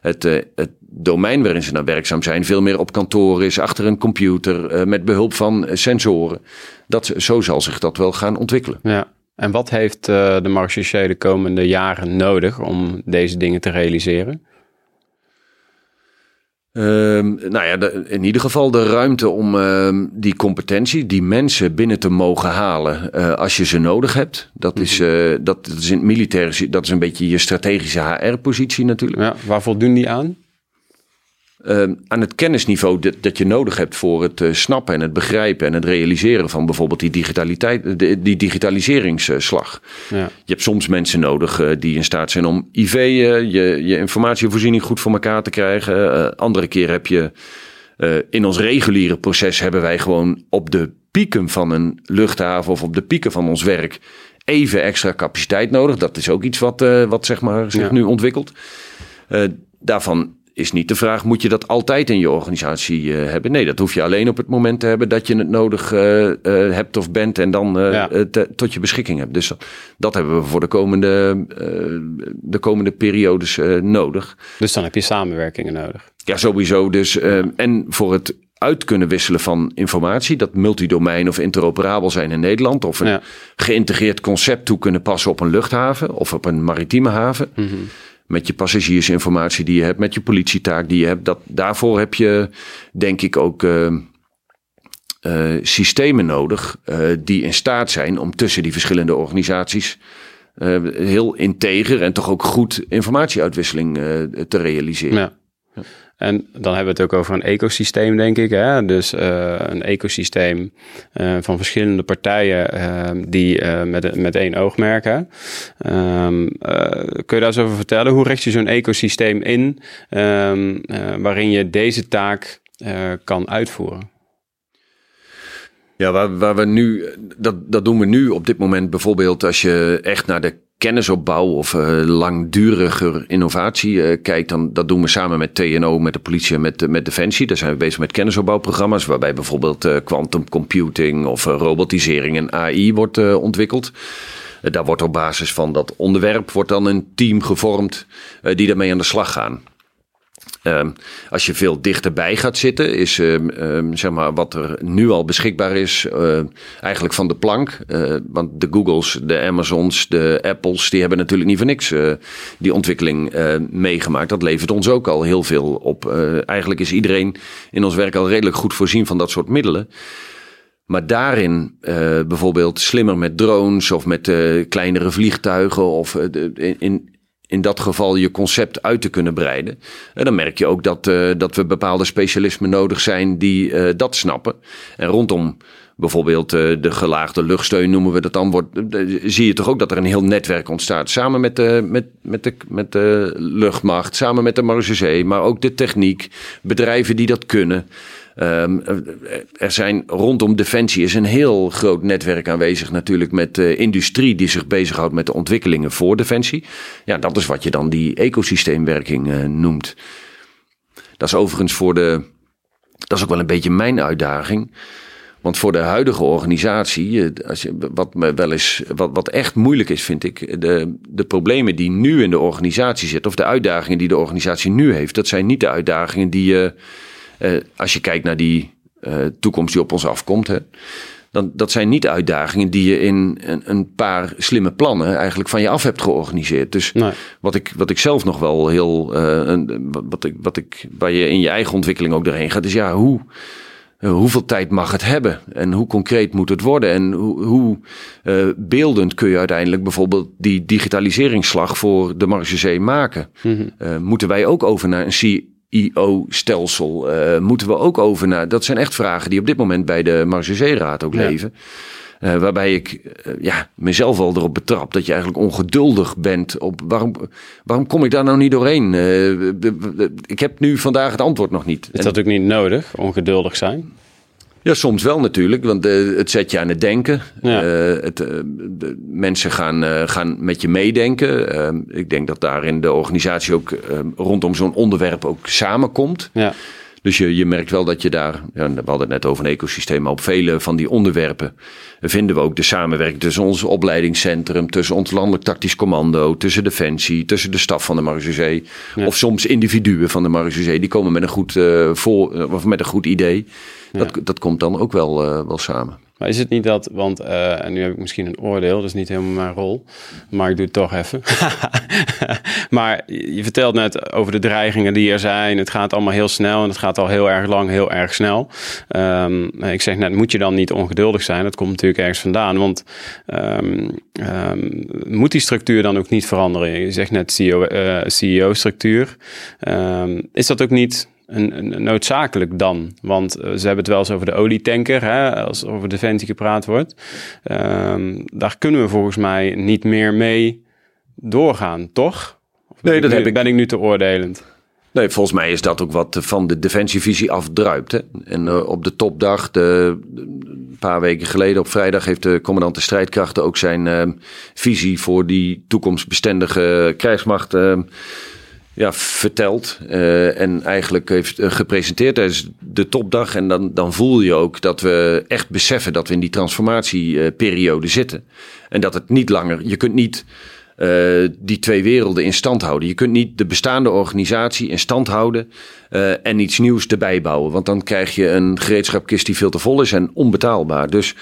het, uh, het domein waarin ze nou werkzaam zijn veel meer op kantoor is. Achter een computer met behulp van sensoren. Dat, zo zal zich dat wel gaan ontwikkelen. Ja. En wat heeft de marché de komende jaren nodig om deze dingen te realiseren? Um, nou ja, de, in ieder geval de ruimte om uh, die competentie, die mensen binnen te mogen halen uh, als je ze nodig hebt. Dat, is, uh, dat, dat is in het militaire, dat is een beetje je strategische HR-positie natuurlijk. Ja, waar voldoen die aan? Uh, aan het kennisniveau dat, dat, je nodig hebt voor het uh, snappen en het begrijpen en het realiseren van bijvoorbeeld die, digitaliteit, die digitaliseringsslag. Ja. Je hebt soms mensen nodig uh, die in staat zijn om IV, je, je informatievoorziening goed voor elkaar te krijgen. andere keer heb je in ons reguliere proces hebben wij gewoon op de pieken van een luchthaven of op de pieken van ons werk even extra capaciteit nodig. Dat is ook iets wat, wat zeg maar, zich ja. nu ontwikkelt. daarvan is niet de vraag, moet je dat altijd in je organisatie uh, hebben? Nee, dat hoef je alleen op het moment te hebben dat je het nodig uh, uh, hebt of bent en dan ja. te, tot je beschikking hebt. Dus dat hebben we voor de komende, de komende periodes nodig. Dus dan heb je samenwerkingen nodig? Ja, sowieso. Dus, en voor het uit kunnen wisselen van informatie, dat multidomein of interoperabel zijn in Nederland, of een ja. geïntegreerd concept toe kunnen passen op een luchthaven of op een maritieme haven. Mm -hmm met je passagiersinformatie die je hebt, met je politietaak die je hebt. Dat, daarvoor heb je denk ik ook uh, uh, systemen nodig uh, die in staat zijn om tussen die verschillende organisaties heel integer en toch ook goed informatieuitwisseling te realiseren. Ja. En dan hebben we het ook over een ecosysteem, denk ik. Hè? Dus uh, een ecosysteem uh, van verschillende partijen uh, die met, met één oog merken. Um, kun je daar eens over vertellen? Hoe richt je zo'n ecosysteem in um, waarin je deze taak kan uitvoeren? Ja, waar, waar we nu, dat, dat doen we nu op dit moment bijvoorbeeld als je echt naar de kennisopbouw of uh, langduriger innovatie uh, kijkt, dan dat doen we samen met TNO, met de politie en met, met Defensie. Daar zijn we bezig met kennisopbouwprogramma's, waarbij bijvoorbeeld quantum computing of robotisering en AI wordt ontwikkeld. daar wordt op basis van dat onderwerp wordt dan een team gevormd die daarmee aan de slag gaan. Um, als je veel dichterbij gaat zitten, is um, um, zeg maar wat er nu al beschikbaar is, uh, eigenlijk van de plank. Uh, want de Googles, de Amazons, de Apples, die hebben natuurlijk niet voor niks uh, die ontwikkeling meegemaakt. Dat levert ons ook al heel veel op. eigenlijk is iedereen in ons werk al redelijk goed voorzien van dat soort middelen. Maar daarin bijvoorbeeld slimmer met drones of met kleinere vliegtuigen of in dat geval je concept uit te kunnen breiden. En dan merk je ook dat, uh, dat we bepaalde specialismen nodig zijn die uh, dat snappen. En rondom bijvoorbeeld uh, de gelaagde luchtsteun noemen we dat dan, wordt, zie je toch ook dat er een heel netwerk ontstaat. Samen met de, met, met de, met de luchtmacht, samen met de marechaussee, maar ook de techniek, bedrijven die dat kunnen. Um, er zijn rondom Defensie is een heel groot netwerk aanwezig natuurlijk met de industrie die zich bezighoudt met de ontwikkelingen voor Defensie. Ja, dat is wat je dan die ecosysteemwerking uh, noemt. Dat is overigens voor de, dat is ook wel een beetje mijn uitdaging. Want voor de huidige organisatie, eh, als je, wat, me wel eens, wat, wat echt moeilijk is, vind ik, de, de problemen die nu in de organisatie zitten, of de uitdagingen die de organisatie nu heeft, dat zijn niet de uitdagingen die je. Uh, als je kijkt naar die uh, toekomst die op ons afkomt, hè, dan dat zijn niet uitdagingen die je in een, een, paar slimme plannen eigenlijk van je af hebt georganiseerd. Dus nee. wat, ik, wat ik zelf nog wel heel, uh, wat, ik, wat ik, waar je in je eigen ontwikkeling ook doorheen gaat, is ja, hoe, hoeveel tijd mag het hebben? En hoe concreet moet het worden? En hoe, hoe uh, beeldend kun je uiteindelijk bijvoorbeeld die digitaliseringsslag voor de marge maken? Mm -hmm. uh, moeten wij ook over naar een IO-stelsel uh, moeten we ook over naar? Dat zijn echt vragen die op dit moment bij de Marge-Raad ook ja. leven. Uh, waarbij ik uh, ja, mezelf al erop betrap dat je eigenlijk ongeduldig bent op waarom, waarom kom ik daar nou niet doorheen? Uh, ik heb nu vandaag het antwoord nog niet. Is dat ook niet nodig, ongeduldig zijn? Ja, soms wel natuurlijk, want uh, het zet je aan het denken. Ja. Uh, het, uh, de mensen gaan, gaan met je meedenken. Ik denk dat daarin de organisatie ook rondom zo'n onderwerp ook samenkomt. Ja. Dus je, je merkt wel dat je daar, ja, we hadden het net over een ecosysteem, maar op vele van die onderwerpen vinden we ook de samenwerking tussen ons opleidingscentrum, tussen ons landelijk tactisch commando, tussen Defensie, tussen de staf van de Marechaussee. Ja. Of soms individuen van de Marechaussee, die komen met een goed, voor, of met een goed idee. Dat, dat komt dan ook wel, uh, wel samen. Is het niet dat, want uh, en nu heb ik misschien een oordeel, dat is niet helemaal mijn rol, maar ik doe het toch even. maar je vertelt net over de dreigingen die er zijn. Het gaat allemaal heel snel en het gaat al heel erg lang, heel erg snel. Um, ik zeg net, moet je dan niet ongeduldig zijn? Dat komt natuurlijk ergens vandaan, want um, um, moet die structuur dan ook niet veranderen? Je zegt net CEO, uh, CEO-structuur. is dat ook niet een, een, noodzakelijk dan? Want uh, ze hebben het wel eens over de olietanker, hè, als over defensie gepraat wordt. Um, daar kunnen we volgens mij niet meer mee doorgaan, toch? Of nee, dat ben, heb ik... ben ik nu te oordelend. Nee, volgens mij is dat ook wat van de defensievisie afdruipt. Hè? En uh, op de topdag, de, een paar weken geleden op vrijdag, heeft de commandant de strijdkrachten ook zijn uh, visie voor die toekomstbestendige krijgsmacht uh, ja, verteld uh, en eigenlijk heeft uh, gepresenteerd tijdens de topdag. En dan, dan voel je ook dat we echt beseffen dat we in die transformatieperiode zitten. En dat het niet langer, je kunt niet uh, die twee werelden in stand houden. Je kunt niet de bestaande organisatie in stand houden en iets nieuws erbij bouwen. Want dan krijg je een gereedschapkist die veel te vol is en onbetaalbaar. Dus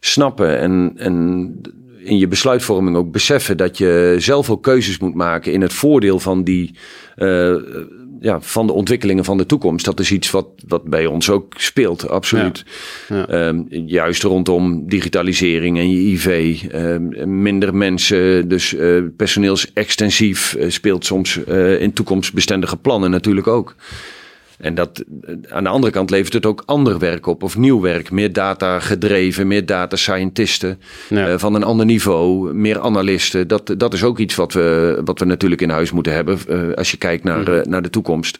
snappen en, en in je besluitvorming ook beseffen dat je zelf ook keuzes moet maken in het voordeel van die. Uh, ja, van de ontwikkelingen van de toekomst. Dat is iets wat, wat bij ons ook speelt, absoluut. Ja. Ehm, juist rondom digitalisering en je IV. Ehm, minder mensen, dus uh, personeelsextensief uh, speelt soms in toekomstbestendige plannen natuurlijk ook. En dat, eh, aan de andere kant levert het ook ander werk op, of nieuw werk. Meer data gedreven, meer data scientisten uh, van een ander niveau, meer analisten. Dat, dat is ook iets wat we, wat we natuurlijk in huis moeten hebben uh, als je kijkt naar, uh, naar de toekomst.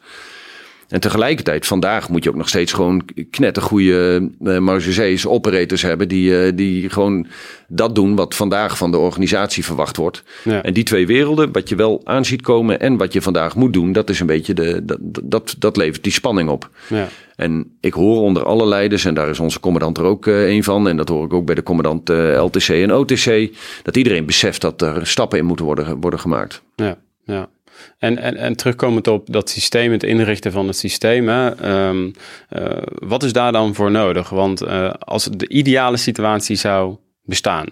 En tegelijkertijd, vandaag moet je ook nog steeds gewoon knettergoeie uh, margees operators hebben. Die, uh, die gewoon dat doen wat vandaag van de organisatie verwacht wordt. Ja. En die twee werelden, wat je wel aan ziet komen en wat je vandaag moet doen, dat is een beetje de, dat, dat, dat levert die spanning op. Ja. En ik hoor onder alle leiders, en daar is onze commandant er ook uh, een van, en dat hoor ik ook bij de commandant LTC en OTC, dat iedereen beseft dat er stappen in moeten worden, worden gemaakt. Ja, ja. En, en, en terugkomend op dat systeem, het inrichten van het systeem. Hè, um, uh, wat is daar dan voor nodig? Want uh, als de ideale situatie zou bestaan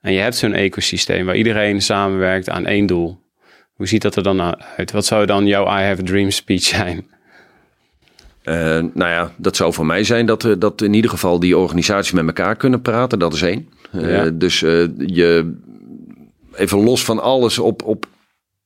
en je hebt zo'n ecosysteem waar iedereen samenwerkt aan één doel. Hoe ziet dat er dan uit? Wat zou dan jouw I have a dream speech zijn? Uh, nou ja, dat zou voor mij zijn dat, dat in ieder geval die organisaties met elkaar kunnen praten. Dat is één. Ja. Dus je even los van alles op, op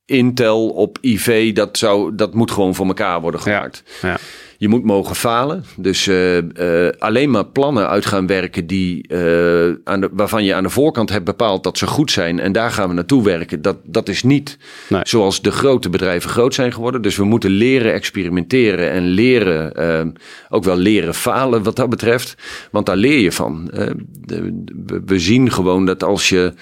Intel op IV, dat, zou, dat moet gewoon voor elkaar worden gemaakt. Ja, ja. Je moet mogen falen. Dus uh, uh, alleen maar plannen uit gaan werken die, uh, aan de, waarvan je aan de voorkant hebt bepaald dat ze goed zijn. En daar gaan we naartoe werken. Dat, dat is niet nee. zoals de grote bedrijven groot zijn geworden. Dus we moeten leren experimenteren en leren, ook wel leren falen wat dat betreft. Want daar leer je van. We zien gewoon dat als je,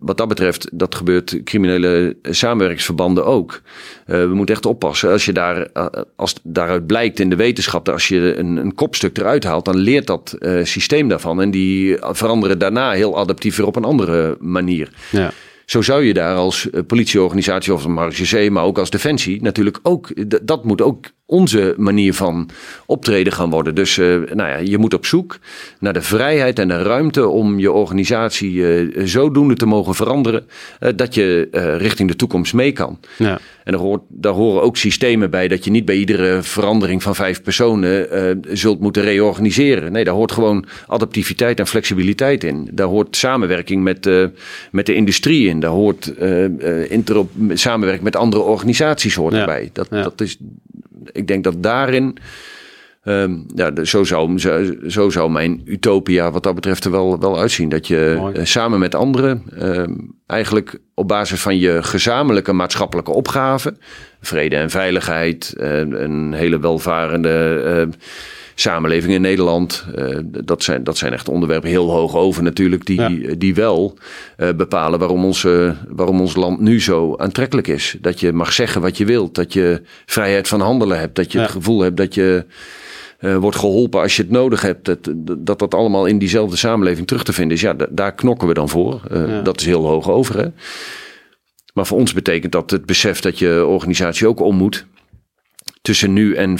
wat dat betreft, dat gebeurt criminele samenwerkingsverbanden ook. we moeten echt oppassen. Als je daar, als daaruit blijkt in de wetenschap dat als je een, een kopstuk eruit haalt, dan leert dat uh, systeem daarvan. En die veranderen daarna heel adaptief weer op een andere manier. Ja. Zo zou je daar als eh, politieorganisatie of een marge maar ook als defensie natuurlijk ook, dat moet ook onze manier van optreden gaan worden. Dus uh, nou ja, je moet op zoek naar de vrijheid en de ruimte om je organisatie uh, zodoende te mogen veranderen uh, dat je richting de toekomst mee kan. Ja. En daar, hoort, daar horen ook systemen bij dat je niet bij iedere verandering van vijf personen zult moeten reorganiseren. Nee, daar hoort gewoon adaptiviteit en flexibiliteit in. Daar hoort samenwerking met, met de industrie in. Daar hoort interop, samenwerking met andere organisaties hoort ja. erbij. Dat, ja. dat is ik denk dat daarin. Um, ja, zo zou, zo, zo, zou mijn utopia wat dat betreft er wel, wel uitzien. Dat je uh, samen met anderen um, eigenlijk op basis van je gezamenlijke maatschappelijke opgaven, vrede en veiligheid, uh, een hele welvarende uh, samenleving in Nederland. Uh, dat, zijn, dat zijn echt onderwerpen heel hoog over natuurlijk, die, ja. die wel uh, bepalen waarom, onze, waarom ons land nu zo aantrekkelijk is. Dat je mag zeggen wat je wilt, dat je vrijheid van handelen hebt, dat je ja. het gevoel hebt dat je uh, wordt geholpen als je het nodig hebt. Dat, dat dat allemaal in diezelfde samenleving terug te vinden is. Ja, daar knokken we dan voor. Ja. Dat is heel hoog over. Hè? Maar voor ons betekent dat het besef dat je organisatie ook om moet. Tussen nu en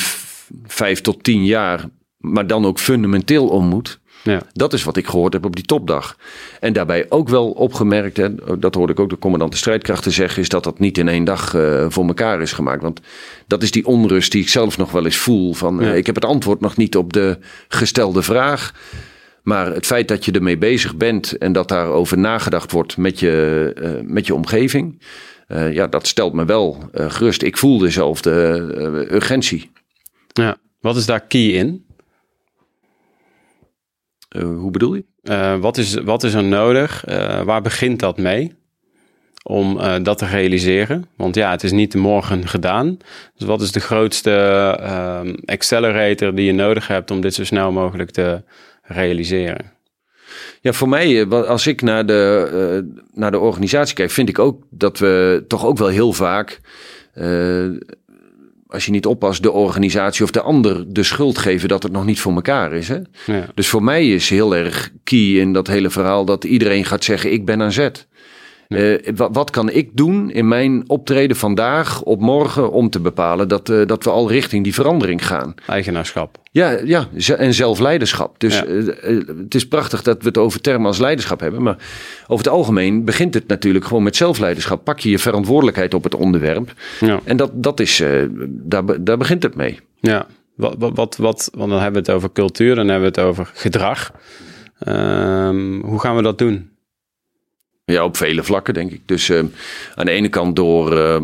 vijf tot tien jaar, maar dan ook fundamenteel om moet. Ja. Dat is wat ik gehoord heb op die topdag. En daarbij ook wel opgemerkt, hè, dat hoorde ik ook de commandant de strijdkrachten zeggen, is dat dat niet in één dag uh, voor elkaar is gemaakt. Want dat is die onrust die ik zelf nog wel eens voel. Van, ja. uh, ik heb het antwoord nog niet op de gestelde vraag. Maar het feit dat je ermee bezig bent en dat daarover nagedacht wordt met je, uh, met je omgeving, ja, dat stelt me wel gerust. Ik voel dezelfde urgentie. Ja, wat is daar key in? Uh, hoe bedoel je? Uh, wat, is, wat is er nodig? Uh, waar begint dat mee? Om dat te realiseren. Want ja, het is niet morgen gedaan. Dus wat is de grootste ehm, accelerator die je nodig hebt om dit zo snel mogelijk te realiseren? Ja, voor mij, als ik naar de, naar de organisatie kijk, vind ik ook dat we toch ook wel heel vaak als je niet oppast, de organisatie of de ander de schuld geven dat het nog niet voor elkaar is. Hè? Ja. Dus voor mij is heel erg key in dat hele verhaal dat iedereen gaat zeggen: ik ben aan zet. Eh, wat, wat, kan ik doen in mijn optreden vandaag op morgen om te bepalen dat, uh, dat we al richting die verandering gaan? Eigenaarschap. Ja, ja en zelfleiderschap. Dus het is prachtig dat we het over termen als leiderschap hebben. Maar over het algemeen begint het natuurlijk gewoon met zelfleiderschap. Pak je je verantwoordelijkheid op het onderwerp. Ja. En dat, dat is, daar, daar begint het mee. Ja, wat, wat, wat, wat, want dan hebben we het over cultuur, dan hebben we het over gedrag. Um, hoe gaan we dat doen? Ja, op vele vlakken denk ik. Dus uh, aan de ene kant door uh,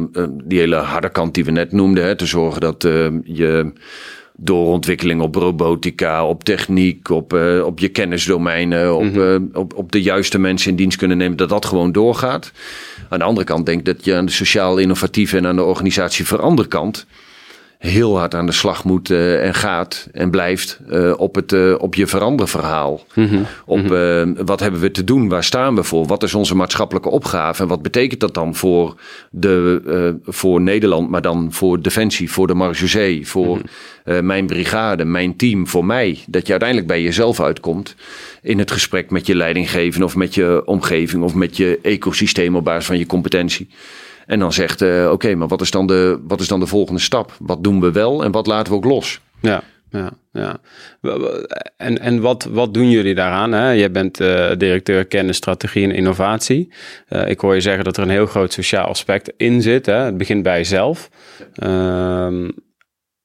die hele harde kant die we net noemden, hè, te zorgen dat uh, je door ontwikkeling op robotica, op techniek, op, op je kennisdomeinen, op, mm op, op de juiste mensen in dienst kunnen nemen, dat dat gewoon doorgaat. Aan de andere kant denk ik dat je aan de sociaal innovatieve en aan de organisatie veranderkant heel hard aan de slag moet uh, en gaat en blijft uh, op, het, uh, op je veranderverhaal. Mm -hmm. Op mm-hmm. wat hebben we te doen, waar staan we voor, wat is onze maatschappelijke opgave en wat betekent dat dan voor, de, voor Nederland, maar dan voor Defensie, voor de Marge voor mm-hmm. mijn brigade, mijn team, voor mij. Dat je uiteindelijk bij jezelf uitkomt in het gesprek met je leidinggevende of met je omgeving of met je ecosysteem op basis van je competentie. En dan zegt, uh, oké, maar wat is, dan de, wat is dan de volgende stap? Wat doen we wel en wat laten we ook los? Ja, ja, ja. En, en wat, wat doen jullie daaraan? Hè? Jij bent uh, directeur kennis, strategie en innovatie. Uh, ik hoor je zeggen dat er een heel groot sociaal aspect in zit. Hè? Het begint bij jezelf. Um,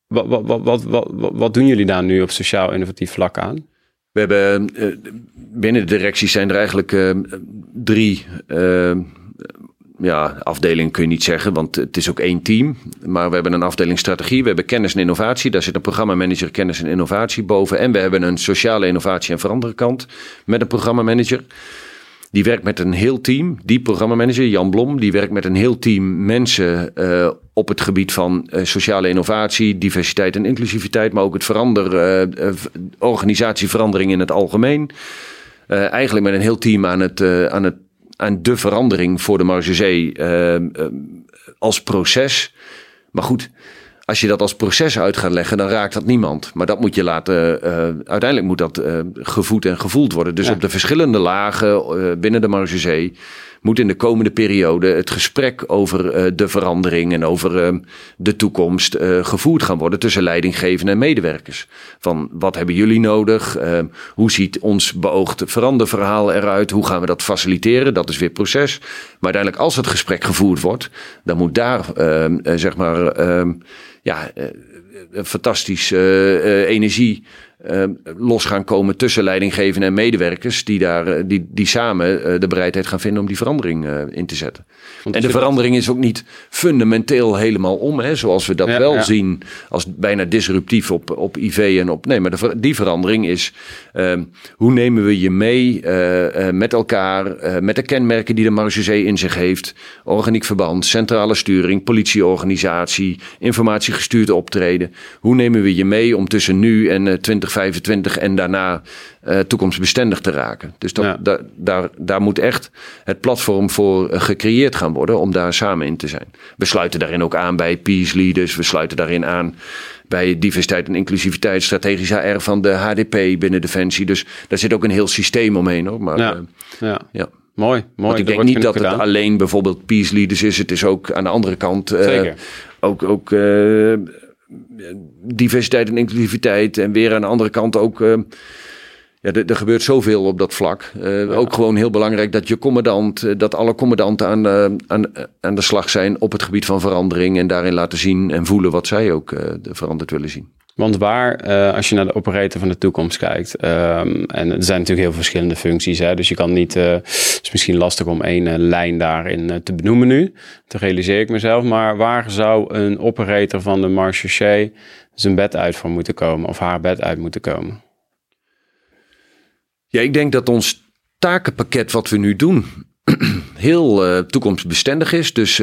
wat, wat, wat, wat, wat, wat doen jullie daar nu op sociaal innovatief vlak aan? We hebben binnen de directie zijn er eigenlijk drie ja, afdeling kun je niet zeggen, want het is ook één team. Maar we hebben een afdeling strategie, we hebben kennis en innovatie. Daar zit een programmamanager kennis en innovatie boven. En we hebben een sociale innovatie en veranderkant met een programmamanager. Die werkt met een heel team. Die programmamanager, Jan Blom, die werkt met een heel team mensen uh, op het gebied van uh, sociale innovatie, diversiteit en inclusiviteit, maar ook het verander, uh, organisatieverandering in het algemeen. eigenlijk met een heel team aan het, aan het aan de verandering voor de Marge uh, als proces. Maar goed, als je dat als proces uit gaat leggen, dan raakt dat niemand. Maar dat moet je laten, uh, uiteindelijk moet dat uh, gevoed en gevoeld worden. Dus op de verschillende lagen uh, binnen de Marge moet in de komende periode het gesprek over uh, de verandering en over uh, de toekomst uh, gevoerd gaan worden tussen leidinggevenden en medewerkers. Van wat hebben jullie nodig? hoe ziet ons beoogde veranderverhaal eruit? Hoe gaan we dat faciliteren? Dat is weer proces. Maar uiteindelijk, als het gesprek gevoerd wordt, dan moet daar zeg maar ja, fantastische energie uh, los gaan komen tussen leidinggevenden en medewerkers die, daar, eh, die, die samen uh, de bereidheid gaan vinden om die verandering uh, in te zetten. en de verandering is ook niet fundamenteel helemaal om, hè, zoals we dat ja, wel ja. zien als bijna disruptief op, op IV en op. Nee, maar de, die verandering is ehm, hoe nemen we je mee met elkaar, met de kenmerken die de Marge in zich heeft, organiek verband, centrale sturing, politieorganisatie, informatiegestuurd optreden. Hoe nemen we je mee om tussen nu en 20 2025 en daarna uh, toekomstbestendig te raken. Dus dat, ja. daar, daar moet echt het platform voor uh, gecreëerd gaan worden om daar samen in te zijn. We sluiten daarin ook aan bij peace leaders, we sluiten daarin aan bij diversiteit en inclusiviteit, strategisch HR van de HDP binnen Defensie. Dus daar zit ook een heel systeem omheen hoor. Maar, ja. Uh, ja. ja. Mooi, mooi. Want ik denk niet dat het alleen bijvoorbeeld peace leaders is. Het is ook aan de andere kant Zeker. ook, ook diversiteit en inclusiviteit. En weer aan de andere kant ook. Uh, ja, er, gebeurt zoveel op dat vlak. Uh, ja. Ook gewoon heel belangrijk dat je commandant, uh, dat alle commandanten aan, aan, aan de slag zijn op het gebied van verandering. En daarin laten zien en voelen wat zij ook veranderd willen zien. Want waar, uh, als je naar de operator van de toekomst kijkt, um, en er zijn natuurlijk heel verschillende functies, hè, dus je kan niet, uh, het is misschien lastig om één uh, lijn daarin te benoemen nu, te realiseer ik mezelf, maar waar zou een operator van de Marche zijn bed uit voor moeten komen of haar bed uit moeten komen? Ja, ik denk dat ons takenpakket wat we nu doen heel toekomstbestendig is. Dus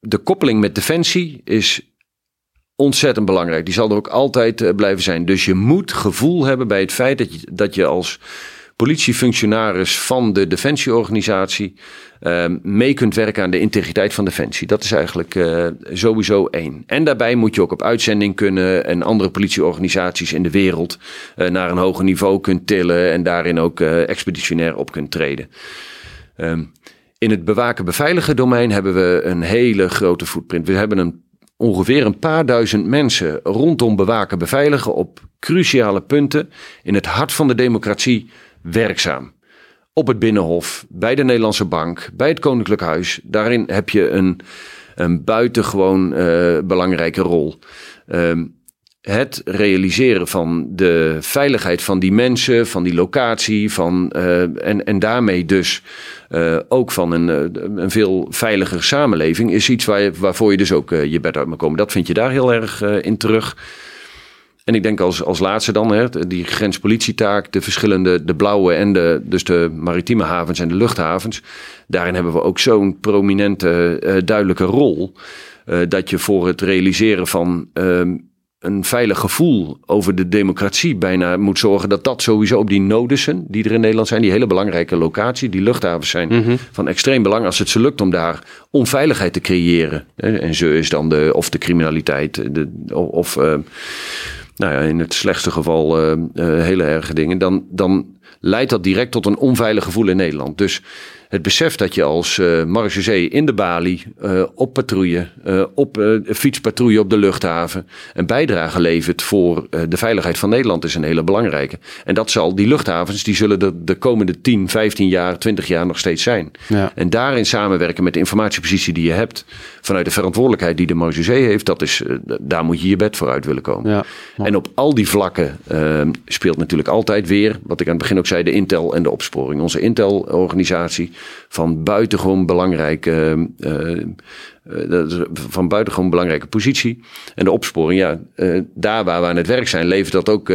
de koppeling met Defensie is ontzettend belangrijk. Die zal er ook altijd uh, blijven zijn. Dus je moet gevoel hebben bij het feit dat je, dat je als politiefunctionaris van de defensieorganisatie uh, mee kunt werken aan de integriteit van defensie. Dat is eigenlijk uh, sowieso één. En daarbij moet je ook op uitzending kunnen en andere politieorganisaties in de wereld uh, naar een hoger niveau kunt tillen en daarin ook expeditionair op kunt treden. Um, in het bewaken beveiligen domein hebben we een hele grote footprint. We hebben een, ongeveer een paar duizend mensen rondom bewaken beveiligen op cruciale punten in het hart van de democratie werkzaam. Op het Binnenhof, bij de Nederlandse Bank, bij het Koninklijk Huis. Daarin heb je een, een buitengewoon uh, belangrijke rol. Uh, het realiseren van de veiligheid van die mensen, van die locatie, van, uh, en, en daarmee dus uh, ook van een, een veel veiliger samenleving, is iets waar waarvoor je dus ook je bed uit moet komen. Dat vind je daar heel erg in terug. En ik denk als, als laatste dan, hè, die grenspolitietaak, de verschillende, de blauwe en de, dus de maritieme havens en de luchthavens. Daarin hebben we ook zo'n prominente, duidelijke rol. Dat je voor het realiseren van uh, een veilig gevoel over de democratie bijna moet zorgen dat dat sowieso op die nodussen die er in Nederland zijn, die hele belangrijke locatie, die luchthavens zijn mm -hmm. van extreem belang als het ze lukt om daar onveiligheid te creëren. En zo is dan de, of de criminaliteit, de, of uh, nou ja, in het slechtste geval uh, uh, hele erge dingen, dan, dan leidt dat direct tot een onveilig gevoel in Nederland. Dus het besef dat je als uh, marechaussee in de balie, uh, op patrouille, uh, op fietspatrouille op de luchthaven, een bijdrage levert voor de veiligheid van Nederland is een hele belangrijke. En dat zal, die luchthavens, die zullen er de komende 10, 15 jaar, 20 jaar nog steeds zijn. Ja. En daarin samenwerken met de informatiepositie die je hebt, vanuit de verantwoordelijkheid die de marechaussee heeft, dat is, daar moet je je bed voor uit willen komen. Ja. En op al die vlakken ehm, speelt natuurlijk altijd weer, wat ik aan het begin ook zei, de Intel en de opsporing. Onze Intel-organisatie van buitengewoon belangrijke, uh, van buitengewoon belangrijke positie. En de opsporing, ja, uh, daar waar we aan het werk zijn, levert dat ook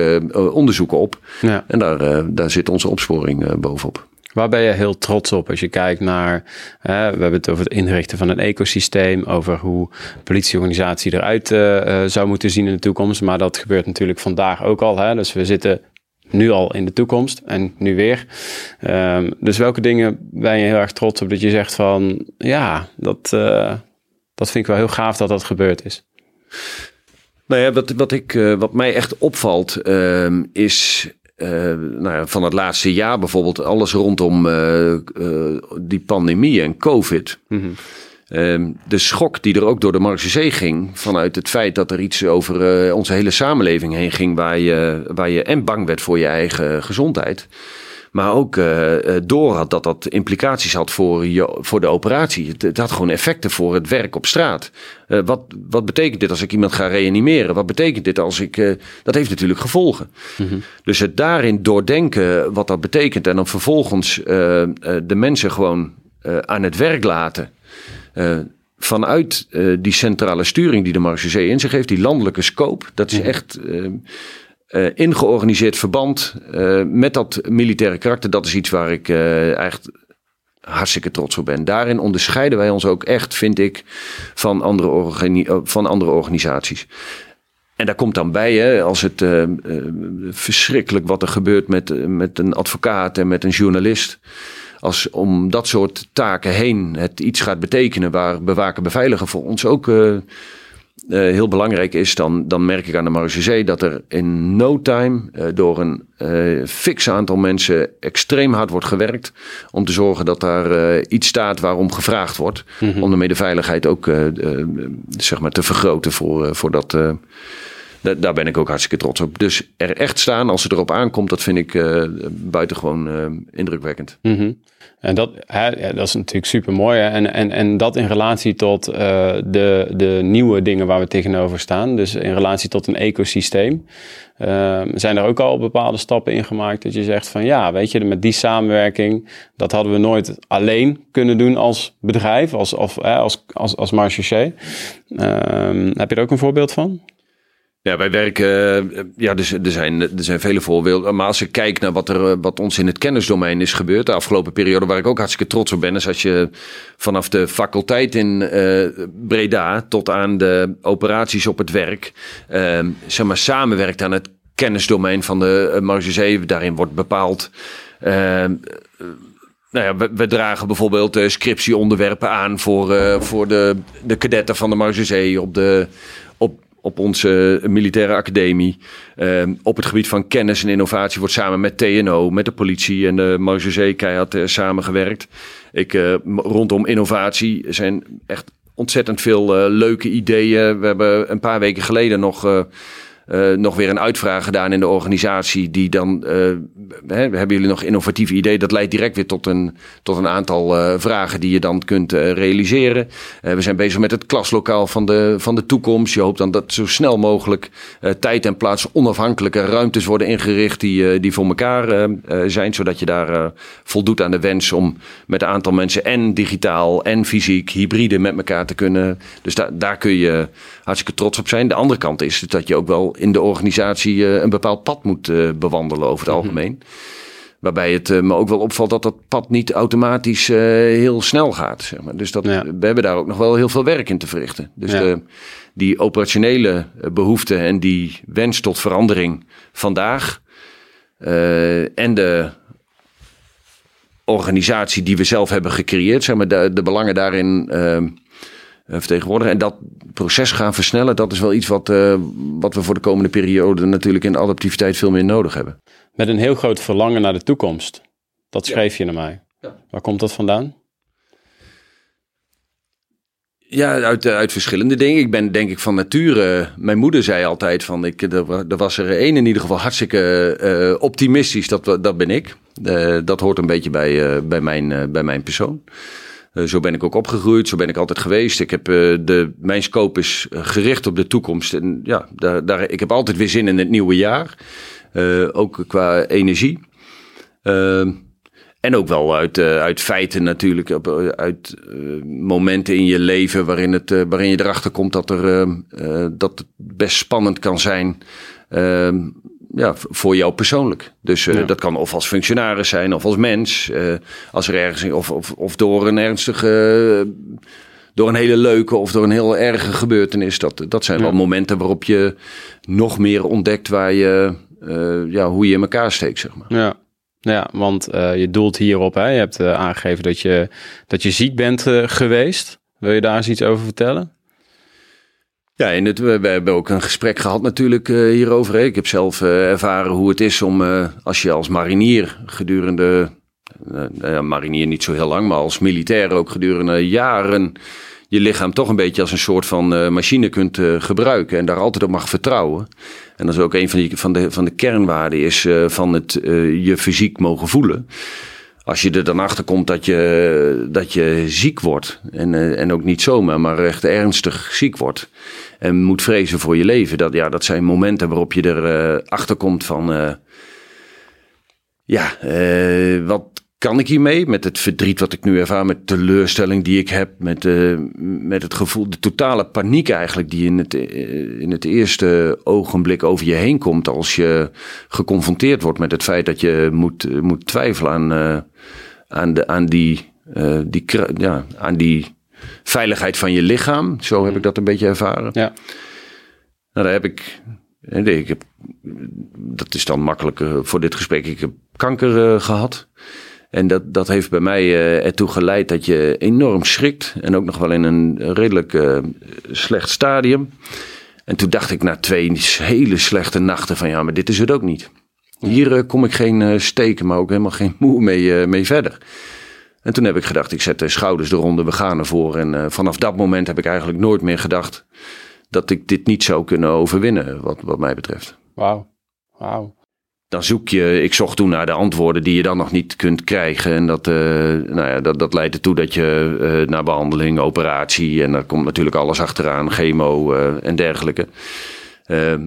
onderzoeken op. Ja. En daar, daar zit onze opsporing bovenop. Waar ben je heel trots op als je kijkt naar, we hebben het over het inrichten van een ecosysteem, over hoe politieorganisatie eruit uh, zou moeten zien in de toekomst. Maar dat gebeurt natuurlijk vandaag ook al. Hè? Dus we zitten nu al in de toekomst en nu weer. Um, dus welke dingen ben je heel erg trots op dat je zegt van ja, dat, uh, dat vind ik wel heel gaaf dat dat gebeurd is? Nou ja, wat, wat, ik, uh, wat mij echt opvalt uh, is uh, nou ja, van het laatste jaar bijvoorbeeld alles rondom die pandemie en COVID. Mm -hmm. Um, de schok die er ook door de Marxische ging, vanuit het feit dat er iets over uh, onze hele samenleving heen ging, waar je, waar je en bang werd voor je eigen gezondheid, maar ook uh, door had dat dat implicaties had voor, je, voor de operatie. Het, het had gewoon effecten voor het werk op straat. Uh, wat, wat betekent dit als ik iemand ga reanimeren? Wat betekent dit als ik. dat heeft natuurlijk gevolgen. Mm -hmm. Dus het daarin doordenken wat dat betekent en dan vervolgens de mensen gewoon aan het werk laten. Uh, vanuit uh, die centrale sturing die de Marechaussee in zich heeft, die landelijke scope, dat is echt uh, ingeorganiseerd verband met dat militaire karakter. Dat is iets waar ik echt hartstikke trots op ben. Daarin onderscheiden wij ons ook echt, vind ik, van andere, van andere organisaties. En daar komt dan bij, hè, als het uh, verschrikkelijk wat er gebeurt met, met een advocaat en met een journalist als om dat soort taken heen het iets gaat betekenen waar bewaken beveiligen voor ons ook uh, uh, heel belangrijk is, dan, dan merk ik aan de Marechaussee dat er in no time uh, door een fix aantal mensen extreem hard wordt gewerkt om te zorgen dat daar iets staat waarom gevraagd wordt. Mm -hmm. Om daarmee de veiligheid ook zeg maar te vergroten voor, voor dat daar ben ik ook hartstikke trots op. Dus er echt staan als het erop aankomt, dat vind ik uh, buitengewoon uh, indrukwekkend. -hmm. En dat, hè, dat is natuurlijk super mooi. En, en, en dat in relatie tot uh, de, de nieuwe dingen waar we tegenover staan. Dus in relatie tot een ecosysteem. zijn er ook al bepaalde stappen in gemaakt dat je zegt van ja, weet je, met die samenwerking, dat hadden we nooit alleen kunnen doen als bedrijf, als, of, als, als, als marchaussee. heb je er ook een voorbeeld van? Ja, wij werken, eh, ja, dus, er, zijn, er zijn vele voorbeelden. Maar als ik kijk naar wat, er, wat ons in het kennisdomein is gebeurd, de afgelopen periode, waar ik ook hartstikke trots op ben, is als je vanaf de faculteit in uh, Breda tot aan de operaties op het werk, uh, zeg maar, samenwerkt aan het kennisdomein van de Marge Daarin wordt bepaald. Nou ja, we, dragen bijvoorbeeld uh, scriptieonderwerpen aan voor, uh, voor de, de kadetten van de Marge op de, op onze militaire academie. op het gebied van kennis en innovatie wordt samen met TNO, met de politie en de Marge keihard uh, samengewerkt. Ik, rondom innovatie zijn echt ontzettend veel leuke ideeën. We hebben een paar weken geleden nog uh, nog weer een uitvraag gedaan in de organisatie. Die dan, uh, hè, hebben jullie nog innovatieve ideeën? Dat leidt direct weer tot een, tot een aantal uh, vragen die je dan kunt realiseren. we zijn bezig met het klaslokaal van de, van de toekomst. Je hoopt dan dat zo snel mogelijk tijd en plaats onafhankelijke ruimtes worden ingericht die, die voor elkaar zijn. Zodat je daar voldoet aan de wens om met een aantal mensen en digitaal en fysiek hybride met elkaar te kunnen. Dus daar daar kun je hartstikke trots op zijn. De andere kant is dat je ook wel in de organisatie uh, een bepaald pad moet uh, bewandelen over het mhm. algemeen. Waarbij het uh, me ook wel opvalt dat dat pad niet automatisch heel snel gaat. Zeg maar. Dus dat, we hebben daar ook nog wel heel veel werk in te verrichten. Dus de, die operationele behoeften en die wens tot verandering vandaag. en de organisatie die we zelf hebben gecreëerd, zeg maar, de, de belangen daarin eh, vertegenwoordigen. En dat proces gaan versnellen, dat is wel iets wat, uh, wat we voor de komende periode natuurlijk in adaptiviteit veel meer nodig hebben. Met een heel groot verlangen naar de toekomst. Dat schreef je naar mij. Ja. Waar komt dat vandaan? Ja, uit, eh, uit verschillende dingen. Ik ben denk ik van nature. Mijn moeder zei altijd van ik, er, was er één in ieder geval hartstikke uh, optimistisch. Dat, dat ben ik. Uh, dat hoort een beetje bij, bij, mijn, bij mijn persoon. Eh, zo ben ik ook opgegroeid, zo ben ik altijd geweest. Ik heb, uh, de, mijn scope is eh, gericht op de toekomst. En ja, daar, ik heb altijd weer zin in het nieuwe jaar. Ook qua energie. en ook wel uit, uit feiten natuurlijk, uit momenten in je leven waarin, het, waarin je erachter komt dat, er, dat het best spannend kan zijn ja, voor jou persoonlijk. Dus uh, dat kan of als functionaris zijn of als mens. Uh, als er ergens, of, of, of door een ernstige, door een hele leuke of door een heel erge gebeurtenis. Dat, dat zijn wel momenten waarop je nog meer ontdekt waar je, uh, ja, hoe je in elkaar steekt, zeg maar. Ja. Ja, want je doelt hierop. Hè? Je hebt aangegeven dat je, dat je ziek bent geweest. Wil je daar eens iets over vertellen? Ja, en het, we, hebben ook een gesprek gehad natuurlijk uh, hierover. Ik heb zelf uh, ervaren hoe het is om uh, als je als marinier gedurende, marinier niet zo heel lang, maar als militair ook gedurende jaren je lichaam toch een beetje als een soort van machine kunt gebruiken en daar altijd op mag vertrouwen. En dat is ook een van, die, van, de, van de kernwaarden is van het je fysiek mogen voelen als je er dan achter komt dat je, dat je ziek wordt. En, en ook niet zomaar, maar echt ernstig ziek wordt en moet vrezen voor je leven. Dat, ja, dat zijn momenten waarop je erachter uh, achter komt van. Uh, ja, wat kan ik hiermee? Met het verdriet wat ik nu ervaar, met de teleurstelling die ik heb, met, met het gevoel, de totale paniek eigenlijk, die in het, in het eerste ogenblik over je heen komt als je geconfronteerd wordt met het feit dat je moet, moet twijfelen aan, aan, de, aan die, die, ja, aan die veiligheid van je lichaam. Zo heb ik dat een beetje ervaren. Ja. Nou, daar heb ik. ik heb, dat is dan makkelijker voor dit gesprek. Ik heb kanker uh, gehad. En dat, dat heeft bij mij uh, ertoe geleid dat je enorm schrikt. En ook nog wel in een redelijk uh, slecht stadium. En toen dacht ik na twee hele slechte nachten van ja, maar dit is het ook niet. Hier kom ik geen steken, maar ook helemaal geen moe mee, mee verder. En toen heb ik gedacht, ik zet de schouders eronder, we gaan ervoor. En vanaf dat moment heb ik eigenlijk nooit meer gedacht dat ik dit niet zou kunnen overwinnen, wat, wat mij betreft. Wauw, wauw. Dan zoek je, ik zocht toen naar de antwoorden die je dan nog niet kunt krijgen. En dat, uh, nou ja, dat, dat leidt ertoe dat je uh, naar behandeling, operatie en daar komt natuurlijk alles achteraan, chemo en dergelijke.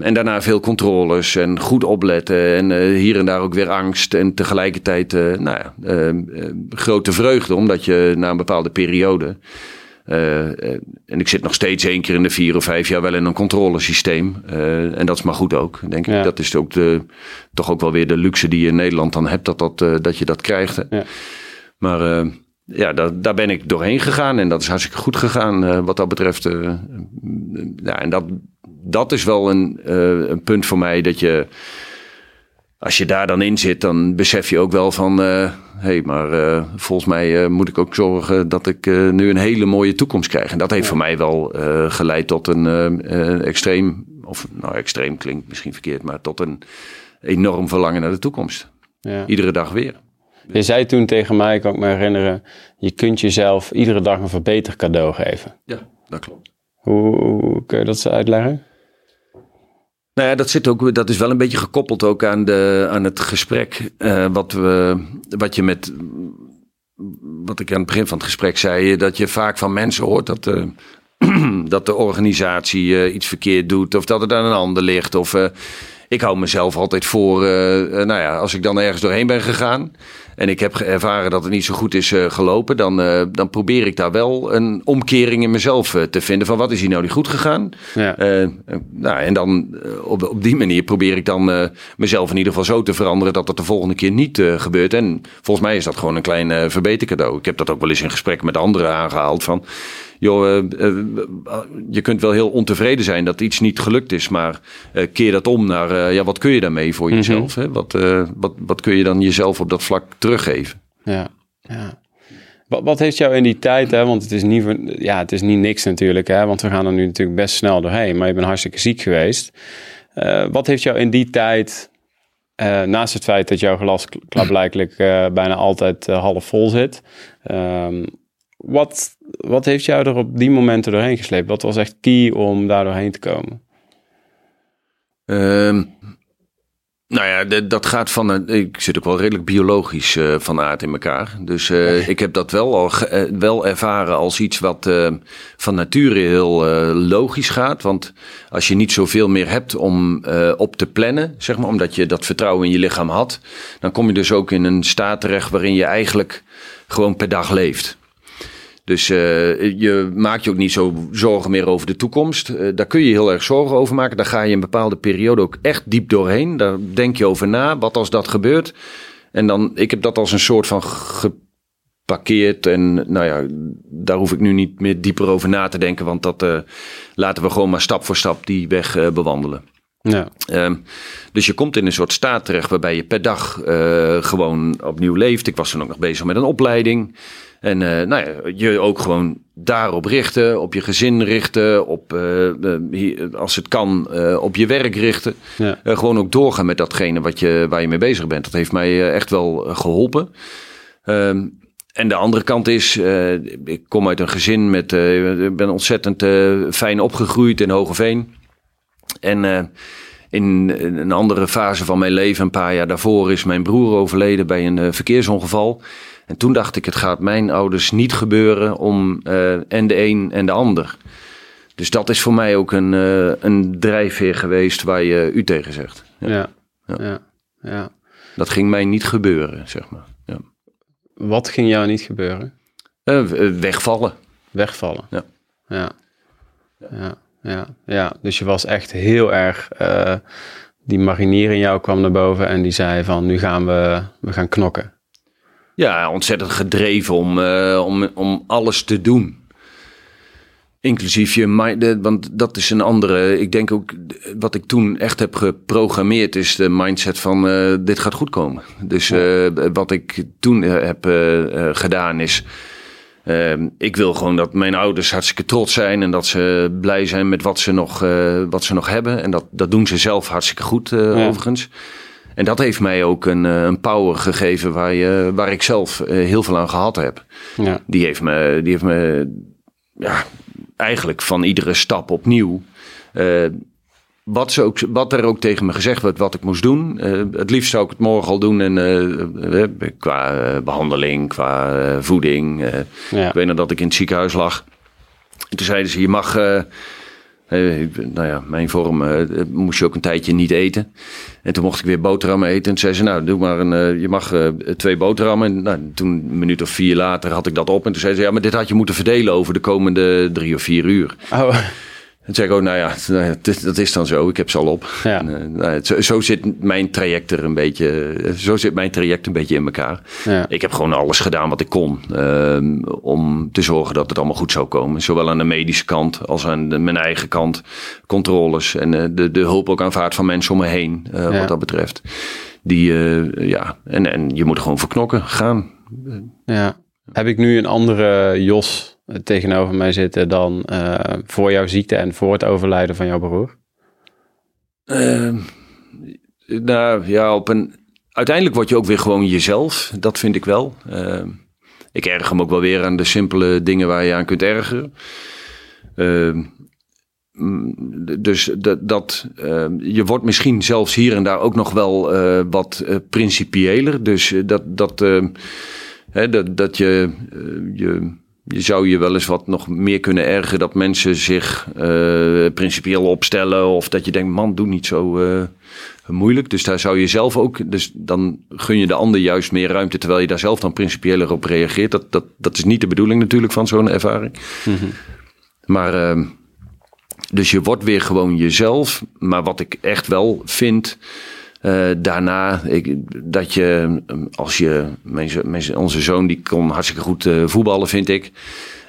En daarna veel controles en goed opletten en hier en daar ook weer angst. En tegelijkertijd nou ja, grote vreugde, omdat je na een bepaalde periode. En ik zit nog steeds één keer in de vier of vijf jaar wel in een controlesysteem. en dat is maar goed ook, denk ik. Dat is ook de, toch ook wel weer de luxe die je in Nederland dan hebt, dat, dat, dat je dat krijgt. Ja. Maar ja, daar, daar ben ik doorheen gegaan en dat is hartstikke goed gegaan wat dat betreft. ja, en dat, dat is wel een, een punt voor mij dat je, als je daar dan in zit, dan besef je ook wel van, uh, hey, maar uh, volgens mij uh, moet ik ook zorgen dat ik nu een hele mooie toekomst krijg. En dat heeft ja. voor mij wel geleid tot een extreem, of nou extreem klinkt misschien verkeerd, maar tot een enorm verlangen naar de toekomst. Ja. Iedere dag weer. Je zei toen tegen mij, kan ik me herinneren, je kunt jezelf iedere dag een verbeter cadeau geven. Ja, dat klopt. Hoe, hoe kun je dat uitleggen? Nou ja, dat, zit ook, dat is wel een beetje gekoppeld ook aan, de, aan het gesprek. Uh, wat, we, wat je met. Wat ik aan het begin van het gesprek zei, dat je vaak van mensen hoort dat, dat de organisatie uh, iets verkeerd doet, of dat het aan een ander ligt. Of ik hou mezelf altijd voor, nou ja, als ik dan ergens doorheen ben gegaan en ik heb ervaren dat het niet zo goed is uh, gelopen, dan, dan probeer ik daar wel een omkering in mezelf te vinden van wat is hier nou niet goed gegaan. Ja. nou, en dan op, op die manier probeer ik dan mezelf in ieder geval zo te veranderen dat dat de volgende keer niet gebeurt. En volgens mij is dat gewoon een klein verbetercadeau. Ik heb dat ook wel eens in gesprek met anderen aangehaald van joh, uh, je kunt wel heel ontevreden zijn dat iets niet gelukt is, maar uh, keer dat om naar, ja, wat kun je daarmee voor mhm. jezelf? hè? Wat, wat, wat kun je dan jezelf op dat vlak teruggeven? Ja, ja. Wat, wat heeft jou in die tijd, hè, want het is, niet, ja, het is niet niks natuurlijk, hè, want we gaan er nu natuurlijk best snel doorheen, maar je bent hartstikke ziek geweest. wat heeft jou in die tijd, naast het feit dat jouw glas klaarblijkelijk bijna altijd half vol zit, ehm, wat, wat heeft jou er op die momenten doorheen gesleept? Wat was echt key om daar doorheen te komen? Um, nou ja, dat gaat van. Ik zit ook wel redelijk biologisch uh, van aard in elkaar. Dus uh, ik heb dat wel al uh, wel ervaren als iets wat van nature heel logisch gaat. Want als je niet zoveel meer hebt om op te plannen, zeg maar, omdat je dat vertrouwen in je lichaam had, dan kom je dus ook in een staat terecht waarin je eigenlijk gewoon per dag leeft. Dus uh, je maakt je ook niet zo zorgen meer over de toekomst. Uh, daar kun je heel erg zorgen over maken. Daar ga je een bepaalde periode ook echt diep doorheen. Daar denk je over na. Wat als dat gebeurt? En dan, ik heb dat als een soort van geparkeerd. En nou ja, daar hoef ik nu niet meer dieper over na te denken. Want dat uh, laten we gewoon maar stap voor stap die weg bewandelen. Ja. Um, dus je komt in een soort staat terecht waarbij je per dag gewoon opnieuw leeft. Ik was toen ook nog bezig met een opleiding. En uh, nou ja, je ook gewoon daarop richten, op je gezin richten, op, uh, als het kan, uh, op je werk richten. Ja. gewoon ook doorgaan met datgene wat je, waar je mee bezig bent. Dat heeft mij echt wel geholpen. Um, en de andere kant is, ik kom uit een gezin met, ik ben ontzettend fijn opgegroeid in Hogeveen. En in een andere fase van mijn leven, een paar jaar daarvoor, is mijn broer overleden bij een verkeersongeval. En toen dacht ik, het gaat mijn ouders niet gebeuren om uh, en de een en de ander. Dus dat is voor mij ook een, uh, een drijfveer geweest waar je u tegen zegt. Ja. Ja. ja. ja. ja. Dat ging mij niet gebeuren, zeg maar. Ja. Wat ging jou niet gebeuren? Uh, wegvallen. Wegvallen. Ja. Ja. Ja. ja. ja. Dus je was echt heel erg. die marinier in jou kwam naar boven en die zei van nu gaan we, we gaan knokken. Ja, ontzettend gedreven om, uh, om, om alles te doen. Inclusief je mind, want dat is een andere. Ik denk ook wat ik toen echt heb geprogrammeerd, is de mindset van uh, dit gaat goed komen. Dus uh, wat ik toen heb gedaan is. ik wil gewoon dat mijn ouders hartstikke trots zijn en dat ze blij zijn met wat ze nog, wat ze nog hebben. En dat, dat doen ze zelf hartstikke goed, overigens. En dat heeft mij ook een, eh, een power gegeven waar, je, waar ik zelf eh, heel veel aan gehad heb. Ja. Die heeft me, die heeft me ja, eigenlijk van iedere stap opnieuw. Uh, wat, ze ook, wat er ook tegen me gezegd werd wat ik moest doen. het liefst zou ik het morgen al doen. En, qua behandeling, qua voeding. Ja. Ik weet nog dat ik in het ziekenhuis lag. En toen zeiden ze: Je mag nou ja, mijn vorm uh, moest je ook een tijdje niet eten. En toen mocht ik weer boterhammen eten. En zei ze, nou, doe maar een, je mag twee boterhammen. En nou, toen, een minuut of vier later, had ik dat op. En toen zei ze, ja, maar dit had je moeten verdelen over de komende drie of vier uur. Oh. En zeg ik ook, nou ja, dat is dan zo. Ik heb ze al op. Ja. En, uh, nou, zo, zo, zit mijn traject er een beetje. Zo zit mijn traject een beetje in elkaar. Ja. Ik heb gewoon alles gedaan wat ik kon. Uh, om te zorgen dat het allemaal goed zou komen. Zowel aan de medische kant als aan de, mijn eigen kant. Controles en uh, de, de hulp ook aanvaard van mensen om me heen. Ja. Wat dat betreft. Die, eh, ja, en, en je moet gewoon verknokken, gaan. Ja. Heb ik nu een andere Jos tegenover mij zitten dan voor jouw ziekte en voor het overlijden van jouw broer? Ehm, nou ja, op een, uiteindelijk word je ook weer gewoon jezelf. Dat vind ik wel. Ehm, ik erg hem ook wel weer aan de simpele dingen waar je aan kunt ergeren. Ehm, dus dat, dat je wordt misschien zelfs hier en daar ook nog wel uh, wat uh, principiëler. Dus dat, dat, hè, dat, dat je, je je zou je wel eens wat nog meer kunnen ergeren dat mensen zich uh, principieel opstellen. Of dat je denkt, man, doe niet zo uh, moeilijk. Dus daar zou je zelf ook, dus dan gun je de ander juist meer ruimte. Terwijl je daar zelf dan principieeler op reageert. Dat, dat, dat is niet de bedoeling natuurlijk van zo'n ervaring. Mm -hmm. Maar, uh, dus je wordt weer gewoon jezelf. Maar wat ik echt wel vind. Uh, daarna, ik, dat je, als je, mijn, onze zoon die kon hartstikke goed uh, voetballen, vind ik.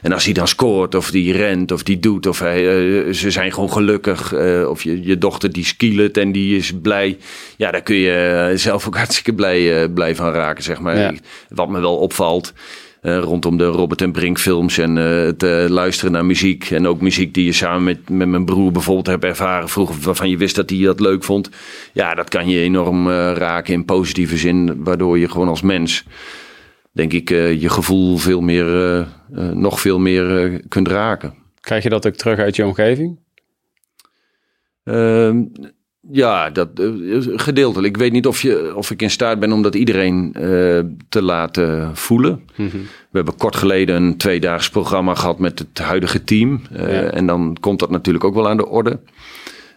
En als hij dan scoort, of die rent, of die doet, of hij, uh, ze zijn gewoon gelukkig. of je, je dochter die skielt en die is blij. Ja, daar kun je zelf ook hartstikke blij, blij van raken, zeg maar. Ja. Wat me wel opvalt. Uh, rondom de Robert en Brink films en uh, het uh, luisteren naar muziek. En ook muziek die je samen met, met mijn broer bijvoorbeeld hebt ervaren vroeger, waarvan je wist dat hij dat leuk vond. Ja, dat kan je enorm raken in positieve zin, waardoor je gewoon als mens, denk ik, je gevoel veel meer, nog veel meer kunt raken. Krijg je dat ook terug uit je omgeving? Ja, dat, gedeeltelijk. Ik weet niet of, je, of ik in staat ben om dat iedereen uh, te laten voelen. Mm -hmm. We hebben kort geleden een tweedaags programma gehad met het huidige team. Uh, ja. En dan komt dat natuurlijk ook wel aan de orde.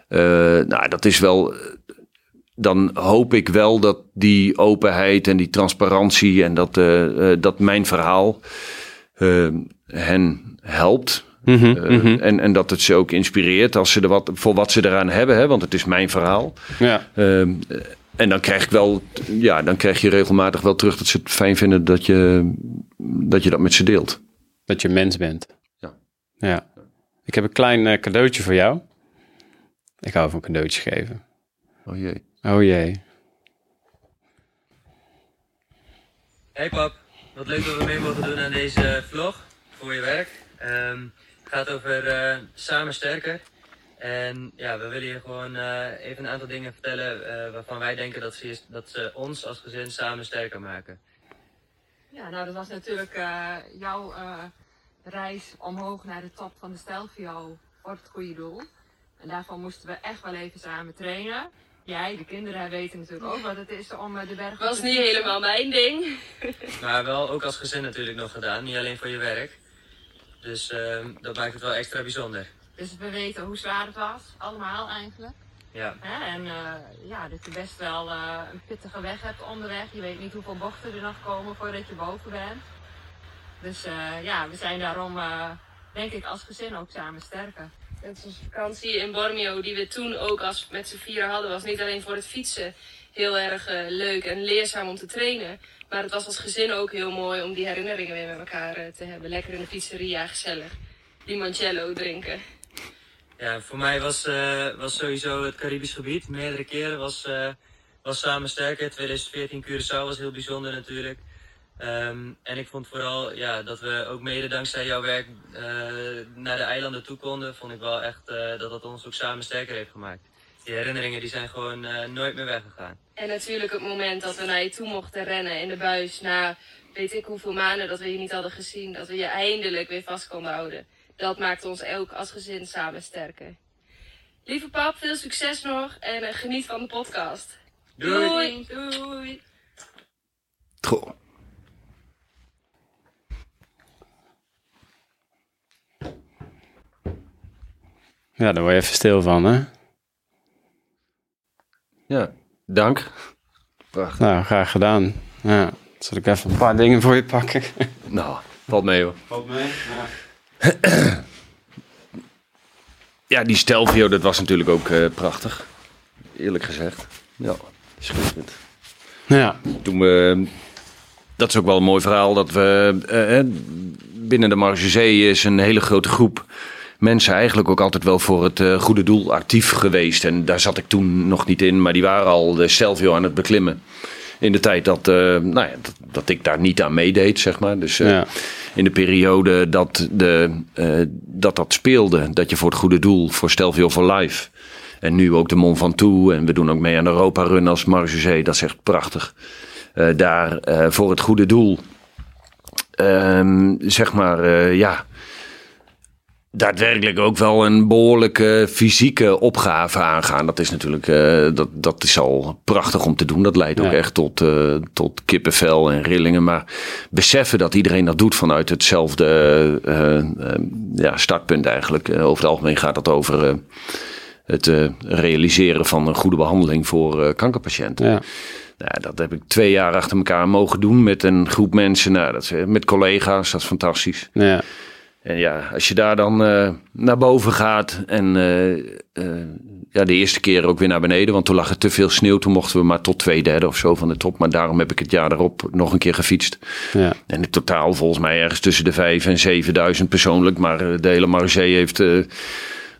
Uh, nou, dat is wel. Dan hoop ik wel dat die openheid en die transparantie en dat, dat mijn verhaal hen helpt. Mm -hmm, uh, mm -hmm. en, en dat het ze ook inspireert als ze er wat, voor wat ze eraan hebben, hè, want het is mijn verhaal. Ja. Uh, en dan krijg ik wel, ja, dan krijg je regelmatig wel terug dat ze het fijn vinden dat je dat, je dat met ze deelt. Dat je mens bent. Ja. ja. Ik heb een klein uh, cadeautje voor jou. Ik hou van cadeautjes geven. Oh jee. Oh jee. Hey pap, wat leuk dat we mee mogen doen aan deze vlog voor je werk. Um, gaat over uh, samen sterker. En ja, we willen je gewoon uh, even een aantal dingen vertellen uh, waarvan wij denken dat ze, dat ze ons als gezin samen sterker maken. Ja, nou dat was natuurlijk jouw reis omhoog naar de top van de Stelvio voor het goede doel. En daarvan moesten we echt wel even samen trainen. Jij, de kinderen weten natuurlijk ook wat het is om de berg was niet helemaal mijn ding. maar wel ook als gezin natuurlijk nog gedaan, niet alleen voor je werk. Dus uh, dat maakt het wel extra bijzonder. Dus we weten hoe zwaar het was, allemaal eigenlijk. Ja. Hè? En uh, ja, dat je best wel uh, een pittige weg hebt onderweg. Je weet niet hoeveel bochten er nog komen voordat je boven bent. Dus ja, we zijn daarom, denk ik, als gezin ook samen sterker. En onze vakantie in Bormio, die we toen ook als met z'n vieren hadden, was niet alleen voor het fietsen heel erg leuk en leerzaam om te trainen. Maar het was als gezin ook heel mooi om die herinneringen weer met elkaar uh, te hebben. Lekker in de pizzeria, gezellig. Limoncello drinken. Ja, voor mij was, uh, was sowieso het Caribisch gebied. Meerdere keren was, was samen sterker. 2014 Curaçao was heel bijzonder natuurlijk. Um, en ik vond vooral ja, dat we ook mede dankzij jouw werk naar de eilanden toe konden. Vond ik wel echt dat dat ons ook samen sterker heeft gemaakt die herinneringen die zijn gewoon uh, nooit meer weggegaan. En natuurlijk het moment dat we naar je toe mochten rennen in de buis na weet ik hoeveel maanden dat we je niet hadden gezien, dat we je eindelijk weer vast konden houden. Dat maakt ons ook als gezin samen sterker. Lieve pap, veel succes nog en uh, geniet van de podcast. Doei. Doei. Doei. Goh. Ja, daar word je even stil van, hè? Ja, dank. Prachtig. Nou, graag gedaan. Ja, zal ik even een paar dingen voor je pakken? Nou, valt mee hoor. Valt mee? Ja, ja die Stelvio, dat was natuurlijk ook uh, prachtig. Eerlijk gezegd. Ja, schitterend. Ja. Toen we, dat is ook wel een mooi verhaal, dat we uh, binnen de Marge Zee is een hele grote groep mensen eigenlijk ook altijd wel voor het eh, goede doel actief geweest. En daar zat ik toen nog niet in, maar die waren al de Stelvio aan het beklimmen. In de tijd dat, eh, nou ja, dat, dat ik daar niet aan meedeed, zeg maar. Dus eh, Ja. in de periode dat, de, eh, dat dat speelde, dat je voor het goede doel, voor Stelvio for Life. En nu ook de Mont Ventoux. En we doen ook mee aan de Europa Run als Marge Dat is echt prachtig. Eh, daar eh, voor het goede doel. Ehm, zeg maar, eh, ja. Daadwerkelijk ook wel een behoorlijke fysieke opgave aangaan. Dat is natuurlijk, eh, dat, dat is al prachtig om te doen. Dat leidt ook echt tot, eh, tot kippenvel en rillingen. Maar beseffen dat iedereen dat doet vanuit hetzelfde eh, ja, startpunt eigenlijk. Over het algemeen gaat het over het realiseren van een goede behandeling voor kankerpatiënten. Ja. Nou, dat heb ik twee jaar achter elkaar mogen doen met een groep mensen. Nou, dat met collega's, dat is fantastisch. Ja. En ja, als je daar dan eh, naar boven gaat en eh, eh, ja, de eerste keer ook weer naar beneden, want toen lag er te veel sneeuw. Toen mochten we maar tot twee derde of zo van de top. Maar daarom heb ik het jaar daarop nog een keer gefietst. Ja. En in totaal volgens mij ergens tussen de vijf en 7000 persoonlijk. Maar de hele Marge heeft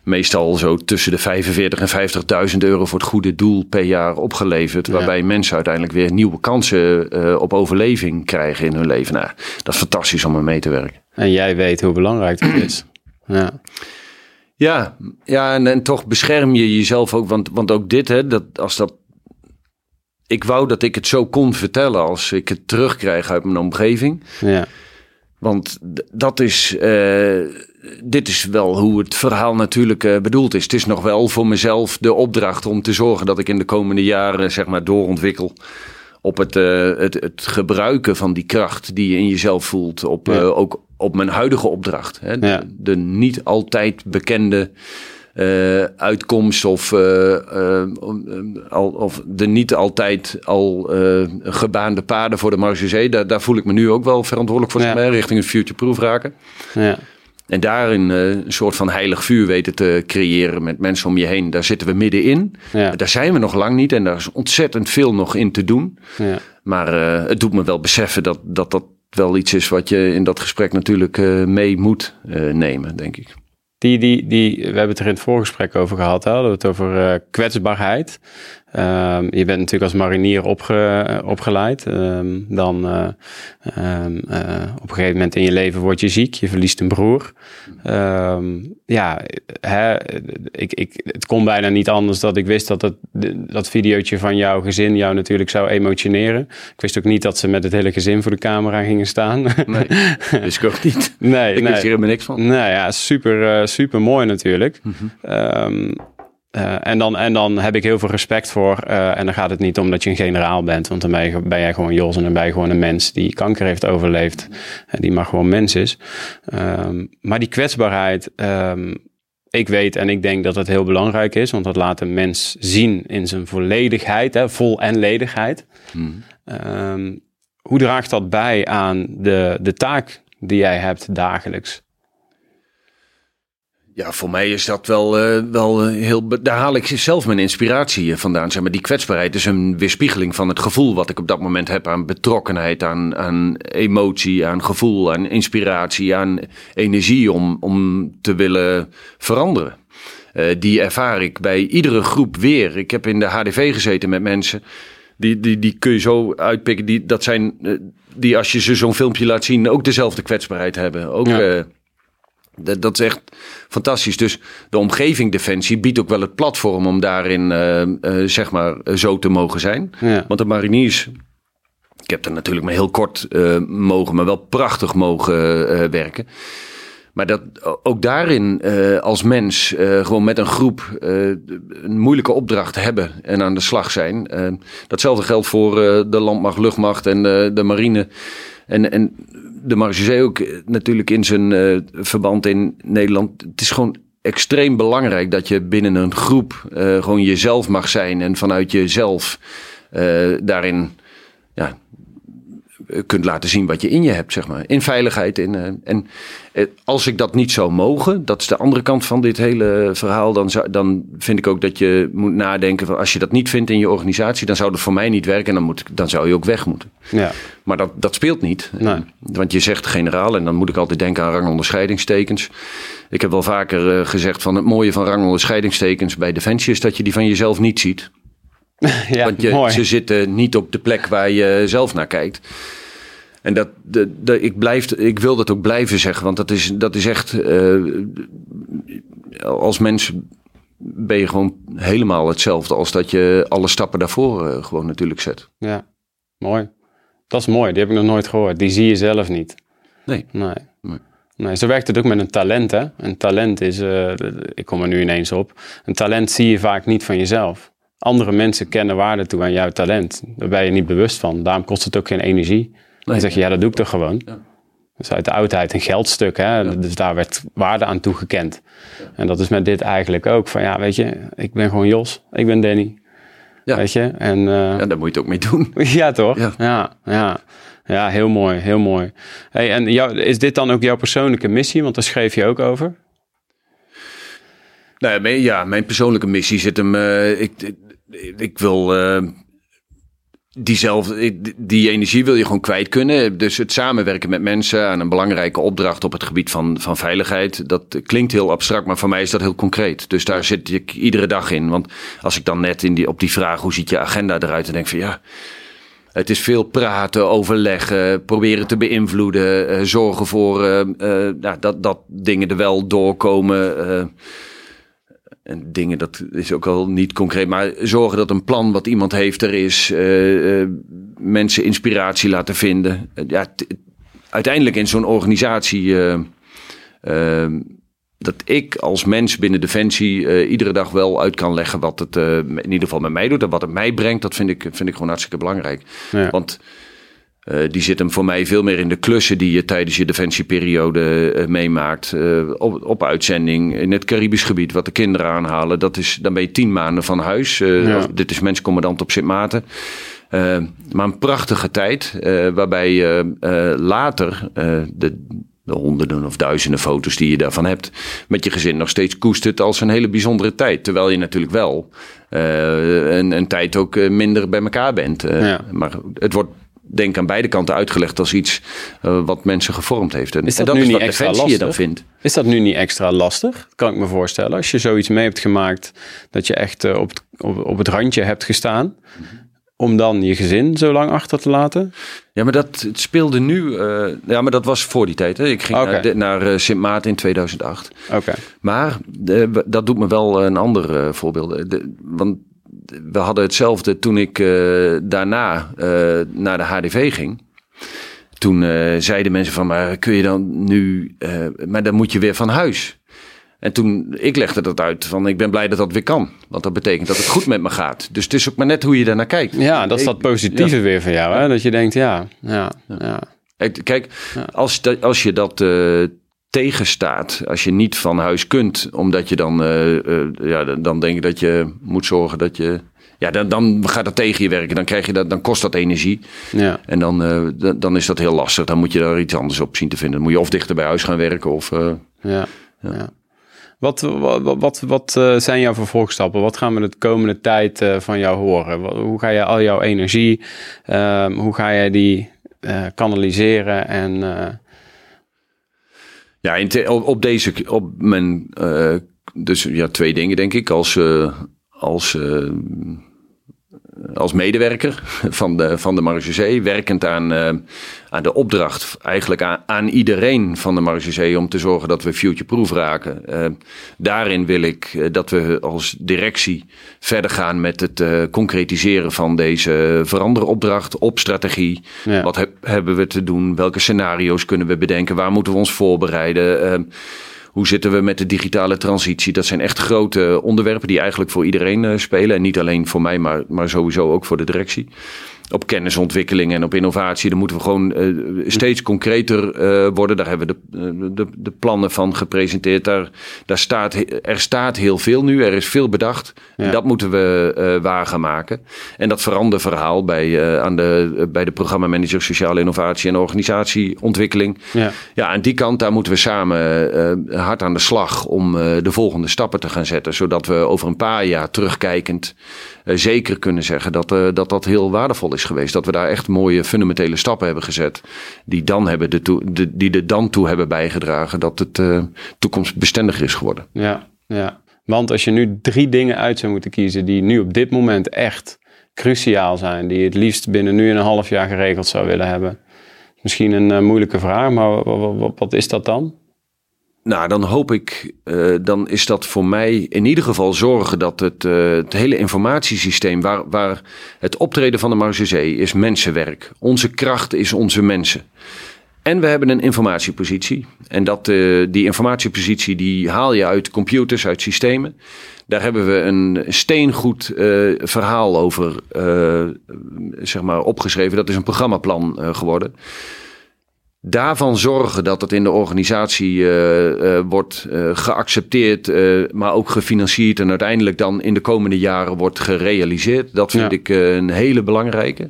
meestal zo tussen de 45 en 50.000 euro voor het goede doel per jaar opgeleverd. Waarbij mensen uiteindelijk weer nieuwe kansen op overleving krijgen in hun leven. Nou, dat is fantastisch om er mee te werken. En jij weet hoe belangrijk dat is. Ja. Ja, ja en, en toch bescherm je jezelf ook. Want, want ook dit, hè, dat, als dat. Ik wou dat ik het zo kon vertellen als ik het terugkrijg uit mijn omgeving. Ja. Want dat is. eh, dit is wel hoe het verhaal natuurlijk eh, bedoeld is. Het is nog wel voor mezelf de opdracht om te zorgen dat ik in de komende jaren zeg maar doorontwikkel. Op het, eh, het, het gebruiken van die kracht die je in jezelf voelt. Op, Ja. eh, ook op mijn huidige opdracht. Hè? De, Ja. de niet altijd bekende eh, uitkomst of, al, of de niet altijd al gebaande paden voor de Marge daar, daar voel ik me nu ook wel verantwoordelijk voor, Ja. zeg maar, richting het future-proof raken. Ja. En daarin eh, een soort van heilig vuur weten te creëren met mensen om je heen. Daar zitten we middenin. Ja. Daar zijn we nog lang niet en daar is ontzettend veel nog in te doen. Ja. Maar eh, het doet me wel beseffen dat, dat dat wel iets is wat je in dat gesprek natuurlijk eh, mee moet nemen, denk ik. Die, die, die, we hebben het er in het voorgesprek over gehad. Hè? Hadden we het over kwetsbaarheid. Ehm, je bent natuurlijk als marinier opge, opgeleid. Ehm, dan eh, ehm, eh, op een gegeven moment in je leven word je ziek. Je verliest een broer. Ja, hè, ik, ik, het kon bijna niet anders dat ik wist dat het, dat videootje van jouw gezin jou natuurlijk zou emotioneren. Ik wist ook niet dat ze met het hele gezin voor de camera gingen staan. Nee, dus ik ook niet. nee, Ik nee. wist hier helemaal niks van. Nou ja, super, eh, super mooi natuurlijk. Ehm, eh, en, dan, en dan heb ik heel veel respect voor. eh, en dan gaat het niet om dat je een generaal bent. Want dan ben, je, ben jij gewoon Jos en dan ben je gewoon een mens die kanker heeft overleefd. En die maar gewoon mens is. Ehm, maar die kwetsbaarheid. ehm, ik weet en ik denk dat het heel belangrijk is. Want dat laat een mens zien in zijn volledigheid. Hè, vol en ledigheid. Ehm, hoe draagt dat bij aan de, de taak die jij hebt dagelijks? Ja, voor mij is dat wel, eh, wel heel. be- Daar haal ik zelf mijn inspiratie eh, vandaan. Zeg maar, die kwetsbaarheid is een weerspiegeling van het gevoel wat ik op dat moment heb aan betrokkenheid, aan, aan emotie, aan gevoel, aan inspiratie, aan energie om, om te willen veranderen. Eh, die ervaar ik bij iedere groep weer. Ik heb in de HDV gezeten met mensen. Die, die, die kun je zo uitpikken. Die, dat zijn eh, die als je ze zo'n filmpje laat zien ook dezelfde kwetsbaarheid hebben. Ook, Ja. eh, dat, dat is echt fantastisch. Dus de omgeving Defensie biedt ook wel het platform om daarin eh, eh, zeg maar eh, zo te mogen zijn. Ja. Want de mariniers, ik heb er natuurlijk maar heel kort mogen, maar wel prachtig mogen werken. Maar dat ook daarin als mens gewoon met een groep een moeilijke opdracht hebben en aan de slag zijn. Datzelfde geldt voor de landmacht, luchtmacht en de, de marine. En, en de marechaussee ook eh, natuurlijk in zijn eh, verband in Nederland. Het is gewoon extreem belangrijk dat je binnen een groep eh, gewoon jezelf mag zijn. En vanuit jezelf daarin ja, kunt laten zien wat je in je hebt, zeg maar. In veiligheid. In, eh, en eh, als ik dat niet zou mogen, dat is de andere kant van dit hele verhaal, dan, zou, dan vind ik ook dat je moet nadenken van als je dat niet vindt in je organisatie, dan zou dat voor mij niet werken en dan, moet, dan zou je ook weg moeten. Ja. Maar dat, dat speelt niet. Nee. Want je zegt generaal en dan moet ik altijd denken aan rangonderscheidingstekens. Ik heb wel vaker eh, gezegd van het mooie van rangonderscheidingstekens bij Defensie is dat je die van jezelf niet ziet. Ja, Want je, mooi. ze zitten niet op de plek waar je zelf naar kijkt. En dat, de, de, ik, blijf, ik wil dat ook blijven zeggen, want dat is, dat is echt. eh, als mens ben je gewoon helemaal hetzelfde als dat je alle stappen daarvoor eh, gewoon natuurlijk zet. Ja, mooi. Dat is mooi, die heb ik nog nooit gehoord. Die zie je zelf niet. Nee. Nee. Nee. Nee, zo werkt het ook met een talent, hè. Een talent is, eh, ik kom er nu ineens op, een talent zie je vaak niet van jezelf. Andere mensen kennen waarde toe aan jouw talent. Daar ben je niet bewust van. Daarom kost het ook geen energie. Dan zeg je, ja, dat doe ik toch gewoon. Ja. Dat is uit de oudheid een geldstuk, hè. Dus daar werd waarde aan toegekend. En dat is met dit eigenlijk ook. Van ja, weet je, ik ben gewoon Jos, ik ben Danny. Ja. Weet je, en... eh, Ja, daar moet je het ook mee doen. ja, toch? Ja. Ja, ja. ja. heel mooi, heel mooi. Hey, en jou, is dit dan ook jouw persoonlijke missie? Want daar schreef je ook over. Nou ja, mijn, ja, mijn persoonlijke missie zit hem. eh, ik, ik, wil. eh, diezelfde, die energie wil je gewoon kwijt kunnen. Dus het samenwerken met mensen aan een belangrijke opdracht op het gebied van, van veiligheid. Dat klinkt heel abstract, maar voor mij is dat heel concreet. Dus daar zit ik iedere dag in. Want als ik dan net in die, op die vraag hoe ziet je agenda eruit, dan denk ik van ja. Het is veel praten, overleggen, proberen te beïnvloeden, eh, zorgen voor eh, eh, nou, dat, dat dingen er wel doorkomen. En dingen, dat is ook al niet concreet, maar zorgen dat een plan wat iemand heeft er is. eh, eh, mensen inspiratie laten vinden. Eh, ja, uiteindelijk in zo'n organisatie. dat ik als mens binnen Defensie iedere dag wel uit kan leggen wat het in ieder geval met mij doet. En wat het mij brengt, dat vind ik, vind ik gewoon hartstikke belangrijk. Ja. Want eh, die zit hem voor mij veel meer in de klussen die je tijdens je defensieperiode eh, meemaakt. Eh, op, op uitzending in het Caribisch gebied, wat de kinderen aanhalen. Dat is, dan ben je tien maanden van huis. Ja. als- dit is menscommandant op Sint Maarten. Maar een prachtige tijd, waarbij je later de, de honderden of duizenden foto's die je daarvan hebt, met je gezin nog steeds koestert als een hele bijzondere tijd. Terwijl je natuurlijk wel een, een tijd ook minder bij elkaar bent. Ja. Maar het wordt denk aan beide kanten uitgelegd als iets eh, wat mensen gevormd heeft. En, Is en dat dat nu is niet wat extra Defensie je dan lastig? vindt. Is dat nu niet extra lastig? Kan ik me voorstellen. Als je zoiets mee hebt gemaakt, dat je echt eh, op, het, op, op het randje hebt gestaan. Om dan je gezin zo lang achter te laten? Ja, maar dat speelde nu. eh, ja, maar dat was voor die tijd. Hè. Ik ging naar, naar Sint Maarten in 2008. Oké. Maar dat doet me wel een ander voorbeeld. De- want we hadden hetzelfde toen ik eh, daarna eh, naar de HDV ging. Toen eh, zeiden mensen van, maar kun je dan nu... maar dan moet je weer van huis. En toen, ik legde dat uit van, ik ben blij dat dat weer kan. Want dat betekent dat het goed met me gaat. Dus het is ook maar net hoe je daarnaar kijkt. Ja, dat is dat Ik- positieve weer van jou. Hè? Dat je denkt, ja, ja, ja. Kijk, Kijk, als, als je dat tegenstaat, als je niet van huis kunt, omdat je dan, eh, eh, ja, dan- denk ik dat je moet zorgen dat je, ja, dan, dan gaat dat tegen je werken, dan krijg je dat, dan kost dat energie ja. en dan, eh, dan, is dat heel lastig. Dan moet je daar iets anders op zien te vinden. Dan moet je of dichter bij huis gaan werken of. eh, Ja, ja. Wat, wat, wat, wat zijn jouw vervolgstappen? Wat gaan we de komende tijd van jou horen? Hoe ga je al jouw energie, ehm, hoe ga je die kanaliseren? En Ja, op, deze, op mijn, eh, dus ja, twee dingen denk ik. Als, eh, als, eh, als medewerker van de, van de werkend aan, eh, aan de opdracht, eigenlijk aan, aan iedereen van de Marechaussee om te zorgen dat we future-proof raken. Eh, daarin wil ik eh, dat we als directie verder gaan met het concretiseren van deze veranderopdracht op strategie. Ja. Wat heb- hebben we te doen? Welke scenario's kunnen we bedenken? Waar moeten we ons voorbereiden? Hoe zitten we met de digitale transitie? Dat zijn echt grote onderwerpen die eigenlijk voor iedereen eh, spelen. En niet alleen voor mij, maar, maar sowieso ook voor de directie. Op kennisontwikkeling en op innovatie. Dan moeten we gewoon steeds concreter worden. Daar hebben we de, de, de, plannen van gepresenteerd. Daar, daar staat, er staat heel veel nu. Er is veel bedacht. En dat moeten we waar gaan maken. En dat veranderverhaal bij, aan de, bij de programmamanager Sociale Innovatie en Organisatieontwikkeling. Ja. ja, aan die kant daar moeten we samen hard aan de slag om de volgende stappen te gaan zetten. Zodat we over een paar jaar terugkijkend uh, zeker kunnen zeggen dat, uh, dat dat heel waardevol is geweest. Dat we daar echt mooie fundamentele stappen hebben gezet. Die, dan hebben de toe, de, die er dan toe hebben bijgedragen dat het uh, toekomstbestendiger is geworden. Ja, ja. Want als je nu drie dingen uit zou moeten kiezen die nu op dit moment echt cruciaal zijn. Die je het liefst binnen nu en een half jaar geregeld zou willen hebben. Misschien een moeilijke vraag, maar wat is dat dan? Nou, dan hoop ik, uh, dan is dat voor mij in ieder geval zorgen dat het, uh, het hele informatiesysteem, waar, waar het optreden van de Marseillais is mensenwerk. Onze kracht is onze mensen. En we hebben een informatiepositie. En dat, uh, die informatiepositie die haal je uit computers, uit systemen. Daar hebben we een steengoed verhaal over zeg maar opgeschreven. Dat is een programmaplan geworden daarvan zorgen dat het in de organisatie uh, uh, wordt uh, geaccepteerd, maar ook gefinancierd en uiteindelijk dan in de komende jaren wordt gerealiseerd. Dat vind ja. ik een hele belangrijke.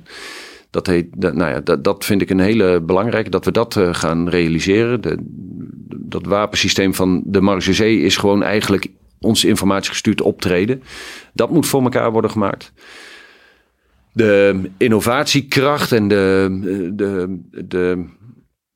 Dat, heet, dat, nou ja, dat, dat vind ik een hele belangrijke, dat we dat gaan realiseren. De, dat wapensysteem van de Marge is gewoon eigenlijk ons informatiegestuurd optreden. Dat moet voor elkaar worden gemaakt de innovatiekracht en de, de, de,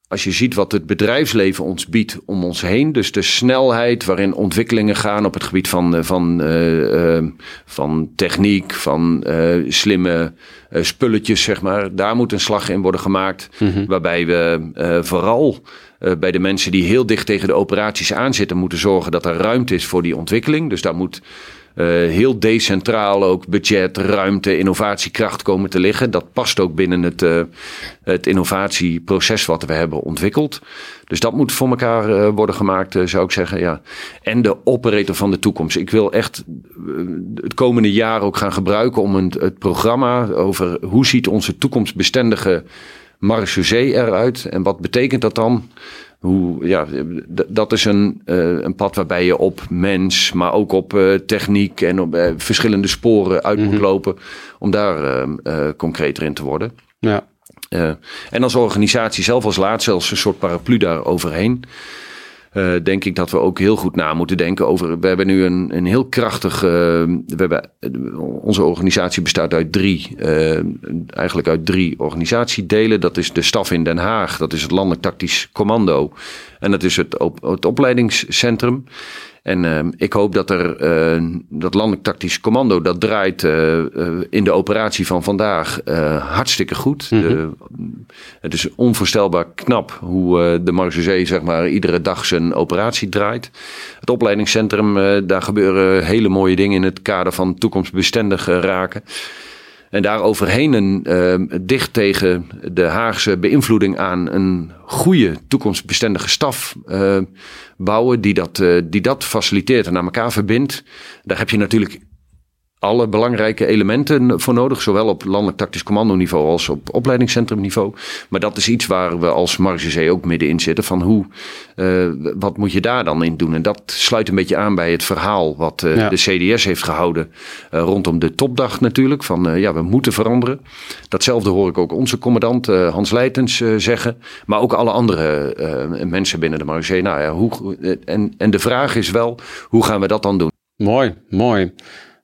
als je ziet wat het bedrijfsleven ons biedt om ons heen, dus de snelheid waarin ontwikkelingen gaan op het gebied van, eh, van, uh, uh, van techniek, van uh, slimme spulletjes, zeg maar, daar moet een slag in worden gemaakt. Mm -hmm. Waarbij we vooral bij de mensen die heel dicht tegen de operaties aanzitten, moeten zorgen dat er ruimte is voor die ontwikkeling. Dus daar moet heel decentraal ook budget, ruimte, innovatiekracht komen te liggen. Dat past ook binnen het, uh, het innovatieproces wat we hebben ontwikkeld. Dus dat moet voor elkaar uh, worden gemaakt, zou ik zeggen. Ja. En de operator van de toekomst. Ik wil echt het komende jaar ook gaan gebruiken om een, het programma over hoe ziet onze toekomstbestendige marechaussee eruit en wat betekent dat dan? hoe, ja, dat is een, uh, een pad waarbij je op mens, maar ook op uh, techniek en op uh, verschillende sporen uit moet mm -hmm. lopen. Om daar concreter in te worden. Ja. en als organisatie zelf als laatste, als een soort paraplu daar overheen. Uh, denk ik dat we ook heel goed na moeten denken over. We hebben nu een, een heel krachtig. Uh, we hebben, onze organisatie bestaat uit drie. Eigenlijk uit drie organisatiedelen. Dat is de staf in Den Haag. Dat is het Landelijk Tactisch Commando. En dat is het, het opleidingscentrum. En uh, ik hoop dat er uh, dat landelijk tactisch commando dat draait uh, in de operatie van vandaag hartstikke goed. Mm -hmm. het is onvoorstelbaar knap hoe de Marseillais zeg maar iedere dag zijn operatie draait. Het opleidingscentrum, daar gebeuren hele mooie dingen in het kader van toekomstbestendig raken. En daar overheen een, uh, dicht tegen de Haagse beïnvloeding aan een goede toekomstbestendige staf uh, bouwen die dat, uh, die dat faciliteert en aan elkaar verbindt. Daar heb je natuurlijk alle belangrijke elementen voor nodig, zowel op landelijk tactisch commando-niveau als op opleidingscentrumniveau. Maar dat is iets waar we als Marge ook middenin zitten. Van hoe, uh, wat moet je daar dan in doen? En dat sluit een beetje aan bij het verhaal wat uh, ja. de CDS heeft gehouden uh, rondom de topdag natuurlijk. Van ja, we moeten veranderen. Datzelfde hoor ik ook onze commandant Hans Leitens zeggen. Maar ook alle andere mensen binnen de Marge. Nou ja, hoe, en, en de vraag is wel, hoe gaan we dat dan doen? Mooi, mooi.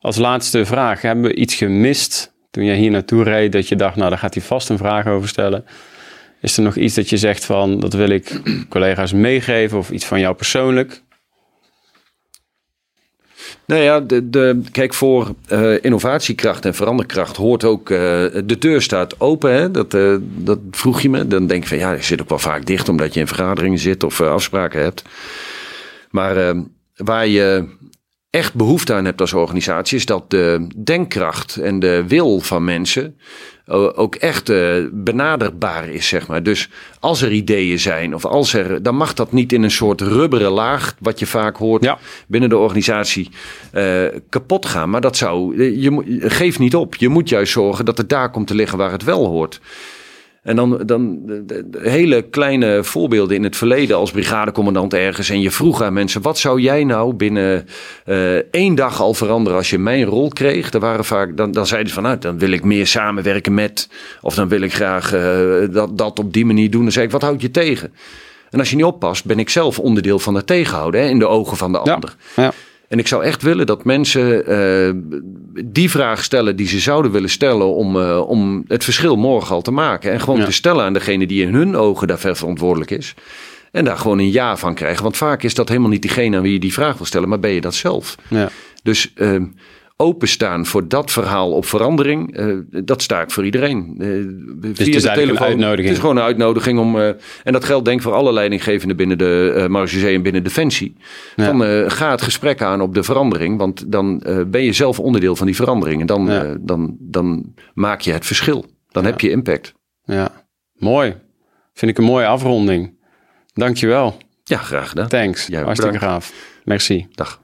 Als laatste vraag, hebben we iets gemist toen jij hier naartoe reed dat je dacht, nou daar gaat hij vast een vraag over stellen? Is er nog iets dat je zegt van, dat wil ik collega's meegeven of iets van jou persoonlijk? Nou ja, de, de, kijk, voor uh, innovatiekracht en veranderkracht hoort ook. Uh, de deur staat open. Hè? Dat, uh, dat vroeg je me. Dan denk ik van ja, je zit ook wel vaak dicht omdat je in vergaderingen zit of afspraken hebt. Maar waar je echt behoefte aan hebt als organisatie, is dat de denkkracht en de wil van mensen ook echt uh, benaderbaar is, zeg maar. Dus als er ideeën zijn, of als er, dan mag dat niet in een soort rubberen laag, wat je vaak hoort binnen de organisatie, uh, kapot gaan. Maar dat zou, je, geef niet op. Je moet juist zorgen dat het daar komt te liggen waar het wel hoort. En dan, dan de, hele kleine voorbeelden in het verleden als brigadecommandant ergens. En je vroeg aan mensen, wat zou jij nou binnen uh, één dag al veranderen als je mijn rol kreeg? Dan, waren vaak, dan, dan zeiden ze van, nou, dan wil ik meer samenwerken met. Of dan wil ik graag uh, dat, dat op die manier doen. Dan zei ik, wat houd je tegen? En als je niet oppast, ben ik zelf onderdeel van het tegenhouden hè, in de ogen van de ander. Ja. En ik zou echt willen dat mensen uh, die vraag stellen die ze zouden willen stellen om, uh, om het verschil morgen al te maken. En gewoon te stellen aan degene die in hun ogen daarvoor verantwoordelijk is. En daar gewoon een ja van krijgen. Want vaak is dat helemaal niet diegene aan wie je die vraag wil stellen, maar ben je dat zelf. Ja. Dus uh, openstaan voor dat verhaal op verandering, uh, dat sta ik voor iedereen. Uh, dus via de telefoon. Een uitnodiging. Het is gewoon een uitnodiging om. Uh, en dat geldt denk ik voor alle leidinggevenden binnen de uh, Marge en binnen Defensie. Ja. Van, ga het gesprek aan op de verandering, want dan ben je zelf onderdeel van die verandering. En dan, ja. dan, dan maak je het verschil. Dan ja. heb je impact. Ja, mooi. Vind ik een mooie afronding. Dankjewel. Ja, graag gedaan. Thanks. Hartstikke gaaf. Merci. Dag.